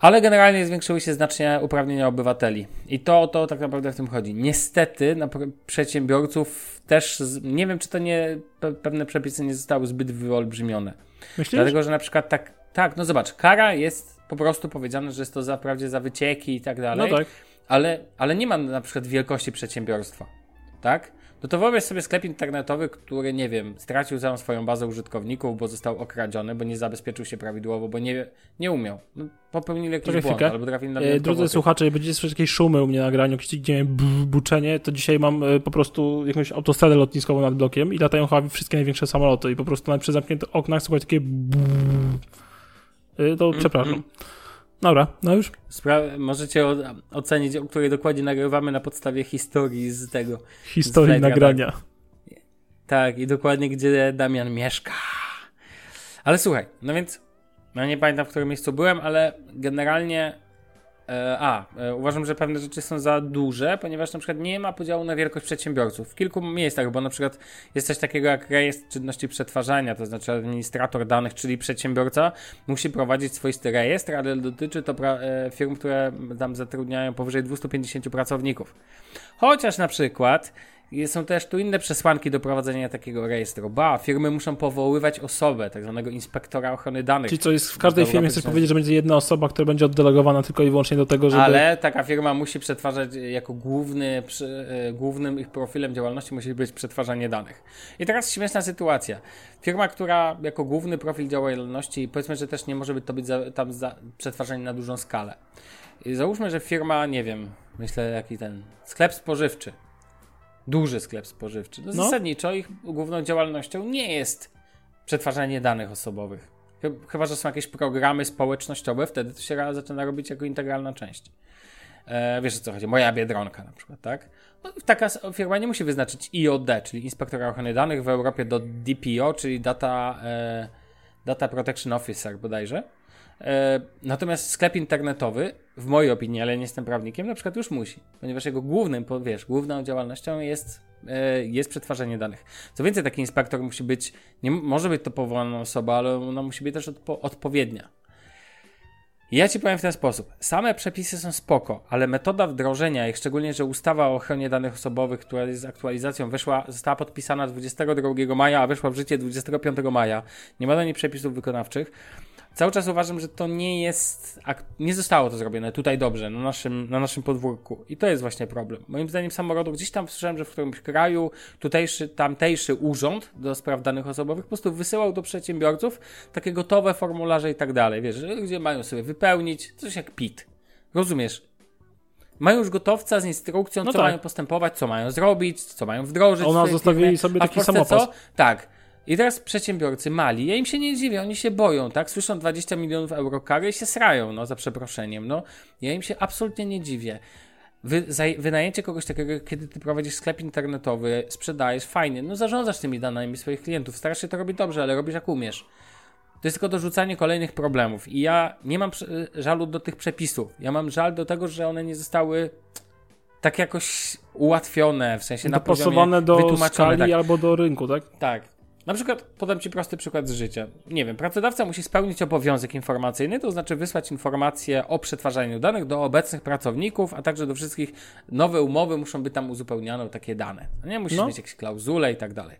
[SPEAKER 2] Ale generalnie zwiększyły się znacznie uprawnienia obywateli. I to o to tak naprawdę w tym chodzi. Niestety na pr- przedsiębiorców też, nie wiem czy to nie, pe, pewne przepisy nie zostały zbyt wyolbrzymione.
[SPEAKER 3] Myślisz?
[SPEAKER 2] Dlatego, że na przykład tak, tak, no zobacz, kara jest po prostu powiedziane, że jest to zaprawdzie za wycieki i tak
[SPEAKER 3] No
[SPEAKER 2] dalej,
[SPEAKER 3] tak.
[SPEAKER 2] ale, ale nie ma na przykład wielkości przedsiębiorstwa, tak? No to wyobraź sobie sklep internetowy, który, nie wiem, stracił całą swoją bazę użytkowników, bo został okradziony, bo nie zabezpieczył się prawidłowo, bo nie, nie umiał. No, popełnili jakiś błąd, albo trafili na
[SPEAKER 3] E, Drodzy słuchacze, będziecie słyszeć jakieś szumy u mnie na nagraniu, jakieś gdzie buczenie, to dzisiaj mam e, po prostu jakąś autostradę lotniskową nad blokiem i latają chyba wszystkie największe samoloty i po prostu nawet przy zamkniętych oknach słuchać takie E, To przepraszam. Dobra, no już.
[SPEAKER 2] Spra- możecie o- ocenić, o której dokładnie nagrywamy na podstawie historii z tego.
[SPEAKER 3] Historii
[SPEAKER 2] Zlega,
[SPEAKER 3] nagrania.
[SPEAKER 2] Tak, i dokładnie gdzie Damian mieszka. Ale słuchaj, no więc ja nie pamiętam w którym miejscu byłem, ale generalnie a, e, uważam, że pewne rzeczy są za duże, ponieważ na przykład nie ma podziału na wielkość przedsiębiorców. W kilku miejscach, bo na przykład jest coś takiego jak rejestr czynności przetwarzania, to znaczy administrator danych, czyli przedsiębiorca musi prowadzić swoisty rejestr, ale dotyczy to e, firm, które tam zatrudniają powyżej 250 pracowników. Chociaż na przykład są też tu inne przesłanki do prowadzenia takiego rejestru. Ba, firmy muszą powoływać osobę, tak zwanego inspektora ochrony danych.
[SPEAKER 3] Czyli co jest w każdej firmie, chcesz powiedzieć, że będzie jedna osoba, która będzie oddelegowana tylko i wyłącznie do tego, żeby...
[SPEAKER 2] Ale taka firma musi przetwarzać e, jako główny, przy, e, głównym ich profilem działalności musi być przetwarzanie danych. I teraz śmieszna sytuacja. Firma, która jako główny profil działalności, powiedzmy, że też nie może być to być za, tam za, przetwarzanie na dużą skalę. I załóżmy, że firma, nie wiem, myślę jaki ten, sklep spożywczy, duży sklep spożywczy, no,
[SPEAKER 3] No.
[SPEAKER 2] zasadniczo ich główną działalnością nie jest przetwarzanie danych osobowych. Chy- Chyba, że są jakieś programy społecznościowe, wtedy to się zaczyna robić jako integralna część. E, wiesz o co chodzi? Moja biedronka na przykład, tak? No, taka firma nie musi wyznaczyć IOD, czyli Inspektora Ochrony Danych w Europie do DPO, czyli Data, e, Data Protection Officer bodajże. E, natomiast sklep internetowy, w mojej opinii, ale nie jestem prawnikiem, na przykład już musi, ponieważ jego głównym, wiesz, główną działalnością jest, e, jest przetwarzanie danych. Co więcej, taki inspektor musi być, nie może być to powołana osoba, ale ona musi być też odpo- odpowiednia. Ja ci powiem w ten sposób. Same przepisy są spoko, ale metoda wdrożenia ich, szczególnie, że ustawa o ochronie danych osobowych, która jest aktualizacją, weszła, została podpisana 22 maja, a weszła w życie 25 maja. Nie ma do niej przepisów wykonawczych. Cały czas uważam, że to nie jest. Nie zostało to zrobione tutaj dobrze, na naszym, na naszym podwórku. I to jest właśnie problem. Moim zdaniem samorodu gdzieś tam słyszałem, że w którymś kraju tutejszy, tamtejszy urząd do spraw danych osobowych po prostu wysyłał do przedsiębiorców takie gotowe formularze i tak dalej. Wiesz, że- gdzie mają sobie wypełnić, coś jak PIT. Rozumiesz? Mają już gotowca z instrukcją,
[SPEAKER 3] No
[SPEAKER 2] co
[SPEAKER 3] tak.
[SPEAKER 2] mają postępować, co mają zrobić, co mają wdrożyć.
[SPEAKER 3] A u
[SPEAKER 2] w
[SPEAKER 3] nas
[SPEAKER 2] swojej
[SPEAKER 3] zostawili
[SPEAKER 2] firmie.
[SPEAKER 3] sobie taki.
[SPEAKER 2] Co? Tak. I teraz przedsiębiorcy mali, ja im się nie dziwię, oni się boją, tak? Słyszą 20 milionów euro kary i się srają, no za przeproszeniem, no. Ja im się absolutnie nie dziwię. Wy, zaj, wynajęcie kogoś takiego, kiedy ty prowadzisz sklep internetowy, sprzedajesz, fajnie, no zarządzasz tymi danymi swoich klientów, starasz się to robić dobrze, ale robisz jak umiesz. To jest tylko dorzucanie kolejnych problemów. I ja nie mam żalu do tych przepisów. Ja mam żal do tego, że one nie zostały tak jakoś ułatwione, w sensie na
[SPEAKER 3] Dopasowane
[SPEAKER 2] poziomie
[SPEAKER 3] do skali
[SPEAKER 2] tak.
[SPEAKER 3] albo do rynku, tak?
[SPEAKER 2] Tak. Na przykład podam Ci prosty przykład z życia. Nie wiem, pracodawca musi spełnić obowiązek informacyjny, to znaczy wysłać informacje o przetwarzaniu danych do obecnych pracowników, a także do wszystkich nowe umowy muszą być tam uzupełniane o takie dane. Nie musisz
[SPEAKER 3] No.
[SPEAKER 2] mieć jakieś klauzule i tak dalej.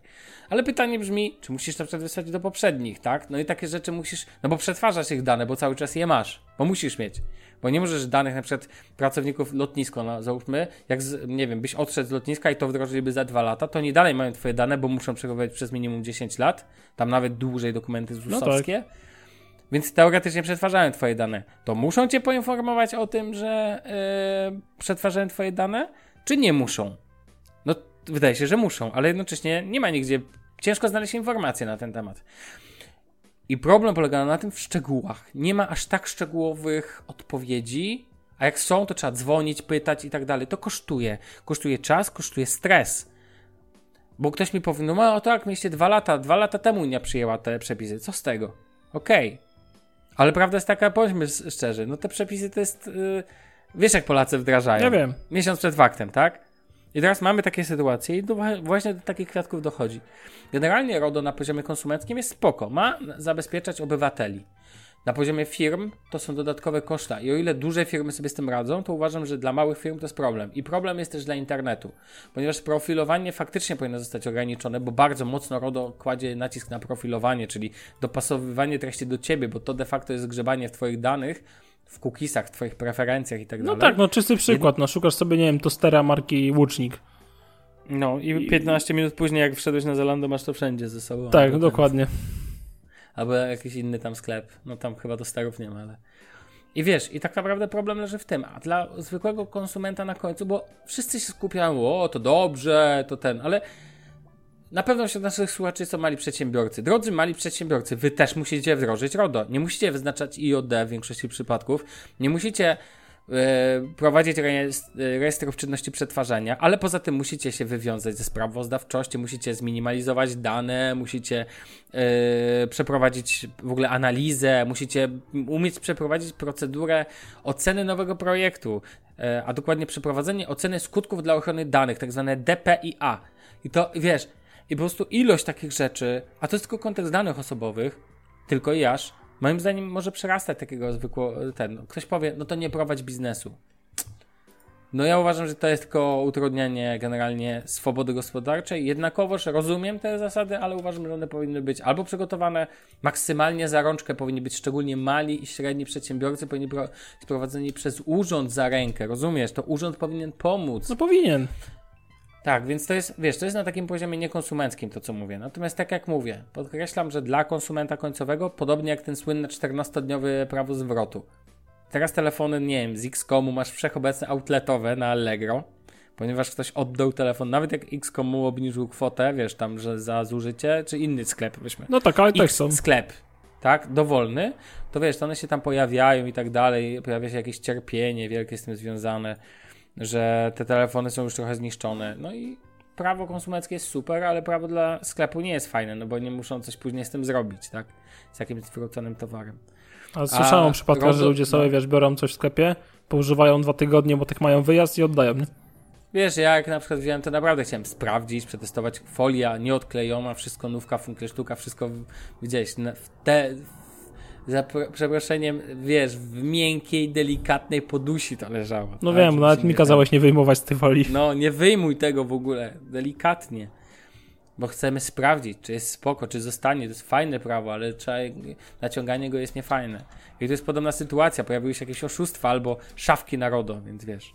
[SPEAKER 2] Ale pytanie brzmi, czy musisz na przykład wysłać do poprzednich, tak? No i takie rzeczy musisz, no bo przetwarzasz ich dane, bo cały czas je masz, bo musisz mieć. Bo nie możesz danych na przykład pracowników lotnisko, no, załóżmy, jak z, nie wiem, byś odszedł z lotniska i to wdrożyliby za dwa lata, to oni dalej mają twoje dane, bo muszą przechowywać przez minimum 10 lat, tam nawet dłużej dokumenty ZUS-owskie. Więc teoretycznie przetwarzają twoje dane. To muszą cię poinformować o tym, że yy, przetwarzają twoje dane, czy nie muszą? No, wydaje się, że muszą, ale jednocześnie nie ma nigdzie. Ciężko znaleźć informacje na ten temat. I problem polega na tym w szczegółach. Nie ma aż tak szczegółowych odpowiedzi, a jak są, to trzeba dzwonić, pytać i tak dalej. To kosztuje. Kosztuje czas, kosztuje stres. Bo ktoś mi powie, no no tak, mieliście dwa lata, dwa lata temu Unia przyjęła te przepisy. Co z tego? Okej. Ale prawda jest taka, bądźmy szczerzy, no te przepisy to jest... Yy, wiesz jak Polacy wdrażają.
[SPEAKER 3] Ja wiem.
[SPEAKER 2] Miesiąc przed faktem, tak? I teraz mamy takie sytuacje i do, właśnie do takich kwiatków dochodzi. Generalnie RODO na poziomie konsumenckim jest spoko. Ma zabezpieczać obywateli. Na poziomie firm to są dodatkowe koszta i o ile duże firmy sobie z tym radzą, to uważam, że dla małych firm to jest problem. I problem jest też dla internetu, ponieważ profilowanie faktycznie powinno zostać ograniczone, bo bardzo mocno RODO kładzie nacisk na profilowanie, czyli dopasowywanie treści do ciebie, bo to de facto jest grzebanie w twoich danych, w cookiesach, w twoich preferencjach i tak
[SPEAKER 3] No
[SPEAKER 2] dalej.
[SPEAKER 3] tak, no czysty przykład. No szukasz sobie, nie wiem, tostera marki Łucznik.
[SPEAKER 2] No i 15 minut później, jak wszedłeś na Zalando, masz to wszędzie ze sobą.
[SPEAKER 3] Tak,
[SPEAKER 2] ten-
[SPEAKER 3] dokładnie.
[SPEAKER 2] Albo jakiś inny tam sklep. No tam chyba do starów nie ma, ale... I wiesz, i tak naprawdę problem leży w tym, a dla zwykłego konsumenta na końcu, bo wszyscy się skupiają, o to dobrze, to ten, ale na pewno wśród naszych słuchaczy są mali przedsiębiorcy. Drodzy mali przedsiębiorcy, wy też musicie wdrożyć RODO. Nie musicie wyznaczać IOD w większości przypadków. Nie musicie e, prowadzić rejestr, rejestrów czynności przetwarzania, ale poza tym musicie się wywiązać ze sprawozdawczości, musicie zminimalizować dane, musicie e, przeprowadzić w ogóle analizę, musicie umieć przeprowadzić procedurę oceny nowego projektu, e, a dokładnie przeprowadzenie oceny skutków dla ochrony danych, tak zwane DPIA. I to, wiesz, i po prostu ilość takich rzeczy, a to jest tylko kontekst danych osobowych, tylko i aż, moim zdaniem może przerastać takiego zwykłego, ten, ktoś powie, no to nie prowadź biznesu. No ja uważam, że to jest tylko utrudnianie generalnie swobody gospodarczej. Jednakowoż rozumiem te zasady, ale uważam, że one powinny być albo przygotowane maksymalnie za rączkę, powinni być szczególnie mali i średni przedsiębiorcy, powinni być sprowadzeni przez urząd za rękę. Rozumiesz? To urząd powinien pomóc.
[SPEAKER 3] No powinien.
[SPEAKER 2] Tak, więc to jest, wiesz, to jest na takim poziomie niekonsumenckim to, co mówię. Natomiast tak jak mówię, podkreślam, że dla konsumenta końcowego, podobnie jak ten słynny 14-dniowy prawo zwrotu. Teraz telefony, nie wiem, z X-Komu masz wszechobecne outletowe na Allegro, ponieważ ktoś oddał telefon, nawet jak X-Komu obniżył kwotę, wiesz, tam, że za zużycie, czy inny sklep, weźmy.
[SPEAKER 3] No tak, ale też
[SPEAKER 2] X
[SPEAKER 3] są.
[SPEAKER 2] sklep, tak, dowolny, to wiesz, to one się tam pojawiają i tak dalej, pojawia się jakieś cierpienie wielkie z tym związane, że te telefony są już trochę zniszczone. No i prawo konsumenckie jest super, ale prawo dla sklepu nie jest fajne, no bo nie muszą coś później z tym zrobić, tak? Z jakimś zwróconym towarem.
[SPEAKER 3] A słyszałem o przypadkach, że ludzie sobie,
[SPEAKER 2] no.
[SPEAKER 3] wiesz, biorą coś w sklepie, poużywają dwa tygodnie, bo tak mają wyjazd i oddają, nie?
[SPEAKER 2] Wiesz, ja jak na przykład wziąłem, to naprawdę chciałem sprawdzić, przetestować folia nieodklejona, wszystko nówka, funkle sztuka, wszystko widziałeś, te, za pr- przeproszeniem, wiesz, w miękkiej, delikatnej podusi to leżało.
[SPEAKER 3] No
[SPEAKER 2] tak,
[SPEAKER 3] wiem, nawet
[SPEAKER 2] się
[SPEAKER 3] mi kazałeś nie wyjmować z tej folii.
[SPEAKER 2] No, nie wyjmuj tego w ogóle, delikatnie. Bo chcemy sprawdzić, czy jest spoko, czy zostanie. To jest fajne prawo, ale trzeba, naciąganie go jest niefajne. I to jest podobna sytuacja. Pojawiły się jakieś oszustwa albo szafki narodu, więc wiesz.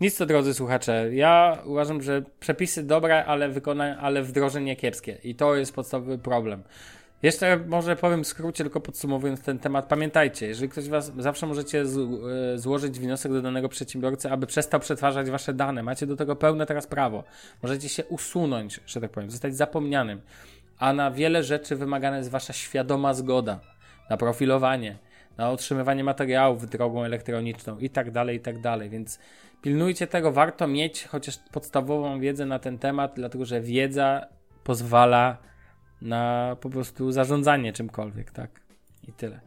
[SPEAKER 2] Nic to, drodzy słuchacze. Ja uważam, że przepisy dobre, ale, wykona- ale wdrożenie kiepskie. I to jest podstawowy problem. Jeszcze może powiem w skrócie, tylko podsumowując ten temat. Pamiętajcie, jeżeli ktoś was, zawsze możecie e, złożyć wniosek do danego przedsiębiorcy, aby przestał przetwarzać wasze dane. Macie do tego pełne teraz prawo. Możecie się usunąć, że tak powiem, zostać zapomnianym. A na wiele rzeczy wymagana jest wasza świadoma zgoda. Na profilowanie, na otrzymywanie materiałów drogą elektroniczną i tak dalej, i tak dalej. Więc pilnujcie tego. Warto mieć chociaż podstawową wiedzę na ten temat, dlatego że wiedza pozwala na po prostu zarządzanie czymkolwiek, tak? I tyle.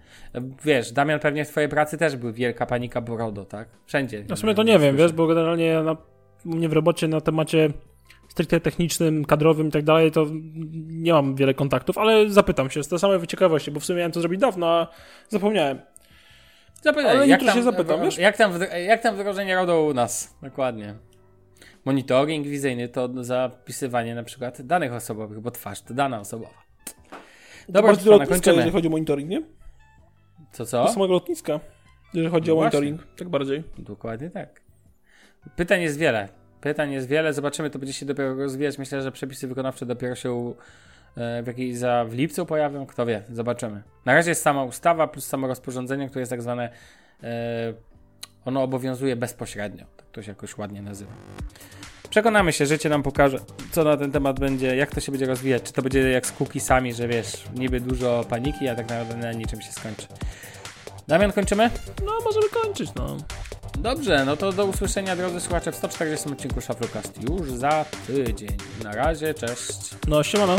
[SPEAKER 2] Wiesz, Damian, pewnie w twojej pracy też była wielka panika Borodo, tak? Wszędzie.
[SPEAKER 3] Ja w sumie to nie wiem, wiesz, bo generalnie na, u mnie w robocie na temacie stricte technicznym, kadrowym i tak dalej, to nie mam wiele kontaktów, ale zapytam się z tej samej ciekawości, bo w sumie miałem to zrobić dawno, a zapomniałem.
[SPEAKER 2] Zapytaj,
[SPEAKER 3] Ale
[SPEAKER 2] jak
[SPEAKER 3] jutro się zapytam, wiesz?
[SPEAKER 2] Jak tam, jak tam wdrożenie RODO u nas? Dokładnie. Monitoring wizyjny to zapisywanie na przykład danych osobowych, bo twarz to dana osobowa. Dobra, Stefana,
[SPEAKER 3] lotniska,
[SPEAKER 2] kończymy.
[SPEAKER 3] jeżeli chodzi o monitoring, nie?
[SPEAKER 2] Co,
[SPEAKER 3] Do
[SPEAKER 2] co?
[SPEAKER 3] samego lotniska, jeżeli chodzi
[SPEAKER 2] No
[SPEAKER 3] o
[SPEAKER 2] właśnie.
[SPEAKER 3] monitoring, tak bardziej.
[SPEAKER 2] Dokładnie tak. Pytań jest wiele. Pytań jest wiele. Zobaczymy, to będzie się dopiero rozwijać. Myślę, że przepisy wykonawcze dopiero się e, w, jakiej, za, w lipcu pojawią. Kto wie, zobaczymy. Na razie jest sama ustawa plus samo rozporządzenie, które jest tak zwane. E, ono obowiązuje bezpośrednio. Tak to się jakoś ładnie nazywa. Przekonamy się, życie nam pokaże, co na ten temat będzie, jak to się będzie rozwijać. Czy to będzie jak z cookiesami, że wiesz, niby dużo paniki, a tak naprawdę na niczym się skończy. Damian, kończymy?
[SPEAKER 3] No, możemy kończyć, no.
[SPEAKER 2] Dobrze, no to do usłyszenia drodzy słuchacze w 140 odcinku Shufflecast już za tydzień. Na razie, cześć.
[SPEAKER 3] No, siemano.